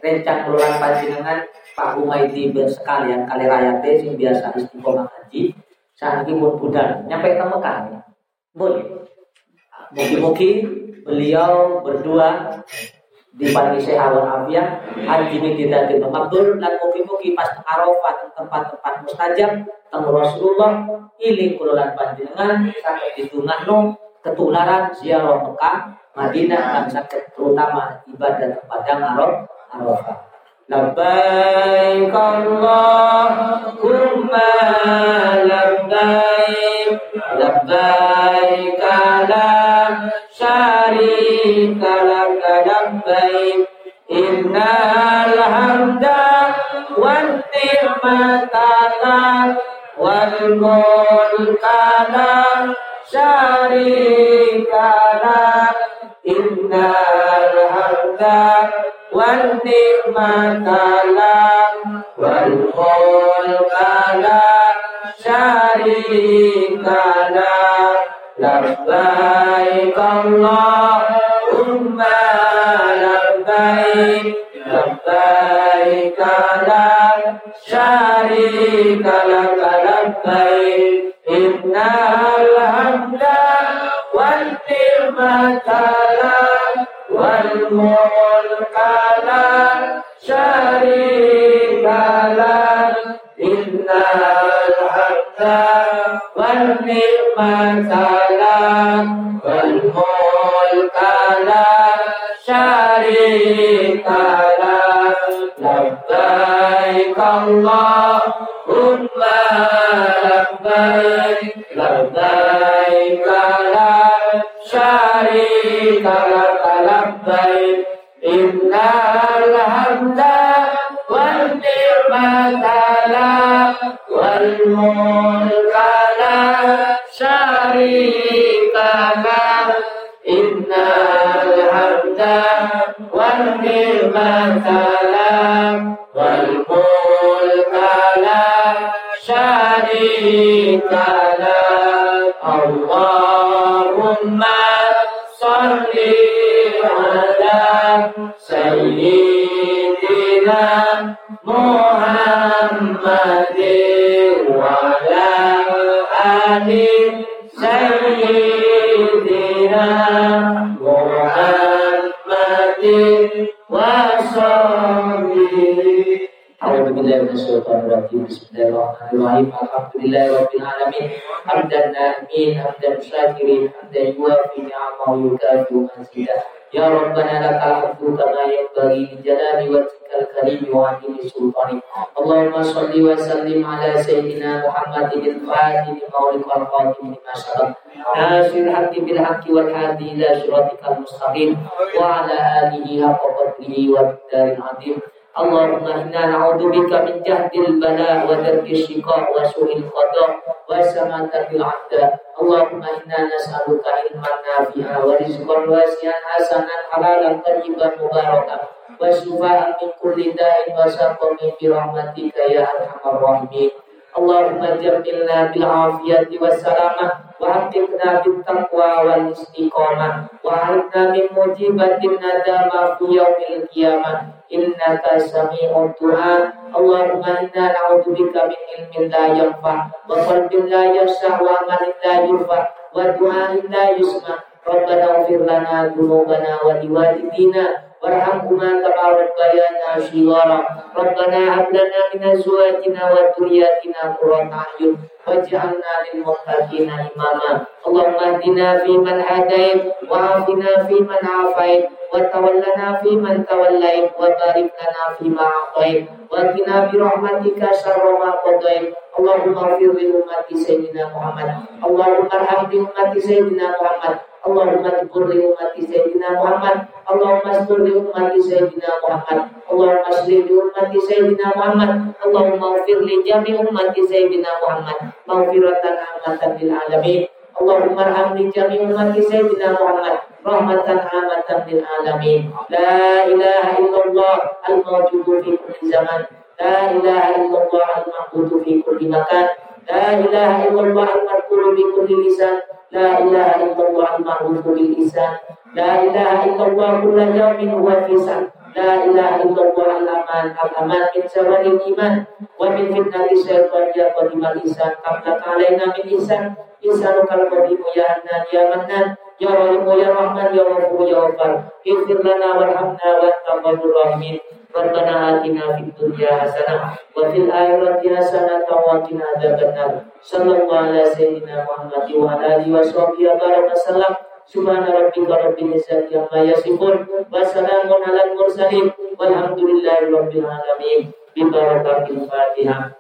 rencang keluar panjenengan Pak Umaidi bersekalian kali raya teh sing biasa istiqomah haji saat ini pun budal nyampe ke Mekah. Boleh. Mungkin-mungkin beliau berdua di paling sehat afiat haji ini tidak tidak makbul dan mungkin-mungkin pas Arafah tempat-tempat mustajab teng Rasulullah iling kulolan panjenengan sampai ditungah no ketularan ziarah Mekah Madinah dan terutama ibadah padang Arafah. Labbaik Allahumma labbaik labbaik la syarika laka labbaik innal hamda wan ni'mata wal mulka la syarika lak innal hamda wan ni'mata lak wal mulka lak syarika lak labbaik Allahumma labbaik labbaik la syarika ni'mata wal mulka la syarika lak innal hamda wal ni'mata wal mulka la syarika lak labbaik Allahumma wal الرحيم. الحمد لله رب العالمين. حمدا نائمين حمدا شاكرين حمدا يوافي نعمه ويكافئ مزيدا يا ربنا لك الحمد كما ينبغي لجلال وجهك الكريم وعظيم سلطانك. اللهم صل وسلم على سيدنا محمد الفاتح لقولك والخاتم لما سبق. ناصر الحق بالحق والهادي إلى صراطك المستقيم. وعلى آله حق قدره Allahumma inna na'udzubika min jahdil bala wa darkis syiqa wa su'il qada wa samatatil adda Allahumma inna nas'aluka ilman nafi'a wa rizqan wasi'an hasanan halalan tayyiban mubarakan. Wa syifa'an min kulli da'in wa saqamin min rahmatika ya arhamar rahimin. Allahumma jamilna bil afiyati wassalamah wa atikna bit taqwa wal istiqamah wa alimna min mujibatin nadama fi yaumil qiyamah innaka sami'un du'a Allahumma inna na'udzubika min ilmin la yanfa. Wa qalbin la yasha wa amalin la yufa wa du'a la yusma. Rabbana ufir lana dhunubana wa وارحمهما كما ربيانا صغارا ربنا هب لنا من ازواجنا وذرياتنا قرة اعين واجعلنا للمتقين اماما اللهم اهدنا فيمن هديت وعافنا فيمن عافيت وتولنا فيمن توليت وبارك لنا فيما اعطيت وقنا برحمتك شر ما قضيت اللهم اغفر لأمة سيدنا محمد اللهم ارحم بأمة سيدنا محمد Allahumma dzkur li umati Sayyidina Muhammad. Allahumma dzkur li umati Sayyidina Muhammad. Allahumma dzkur li umati Sayyidina Muhammad. Allahumma ighfir li jami umati Sayyidina Muhammad. Maghfiratan amatan bil alamin. Allahumma arham li jami umati Sayyidina Muhammad. Rahmatan amatan bil alamin. La ilaha illallah al mawjudu fi kulli zaman. La ilaha illallah al ma'budu fi kulli makan. La ilaha illallah al fi kulli lisan. لا إله إلا الله المعروف باللسان لا إله إلا الله كل يوم هو في سعد لا إله إلا الله الأمان الأمان من زوال الإيمان ومن فتنة الشيطان يا قديم الإنسان قبلك علينا من إنسان إنسانك القديم يا أنان يا منان يا رحيم يا رحمن يا غفور يا غفار اغفر لنا وارحمنا وأنت خير الراحمين Rabbana atina fid dunya hasanah wa fil akhirati hasanah wa qina adzabannar. Sallallahu ala sayyidina Muhammad wa ala alihi wa sahbihi wa baraka sallam. Subhana rabbika rabbil izzati amma yasifun wa salamun alal mursalin walhamdulillahi rabbil alamin. Bi barakatil Fatihah.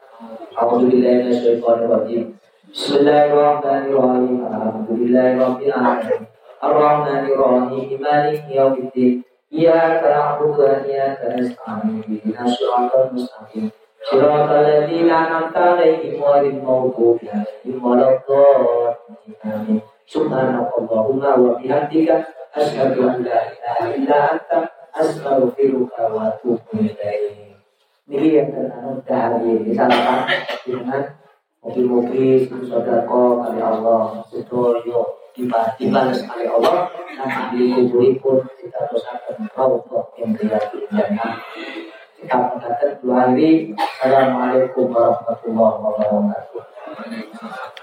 A'udzu billahi minasyaitonir rajim. Bismillahirrahmanirrahim. Alhamdulillahi rabbil alamin. Ar-Rahmanir Rahim. Maliki yaumiddin. إياك نعبد وإياك نستعين اهدنا الصراط المستقيم صراط الذين أنعمت عليهم غير المغضوب عليهم ولا الضالين آمين Subhanakallahumma wa bihamdika asyhadu an la ilaha illa anta astaghfiruka wa atubu ilaik. Ini yang terkandung dari disalakan dengan mobil-mobil sodako kali Allah sedoyo dibalas kali Allah dan ahli kubur pun kita dosakan Allah yang berarti jannah. Kita mengatakan dua hari Assalamualaikum warahmatullahi wabarakatuh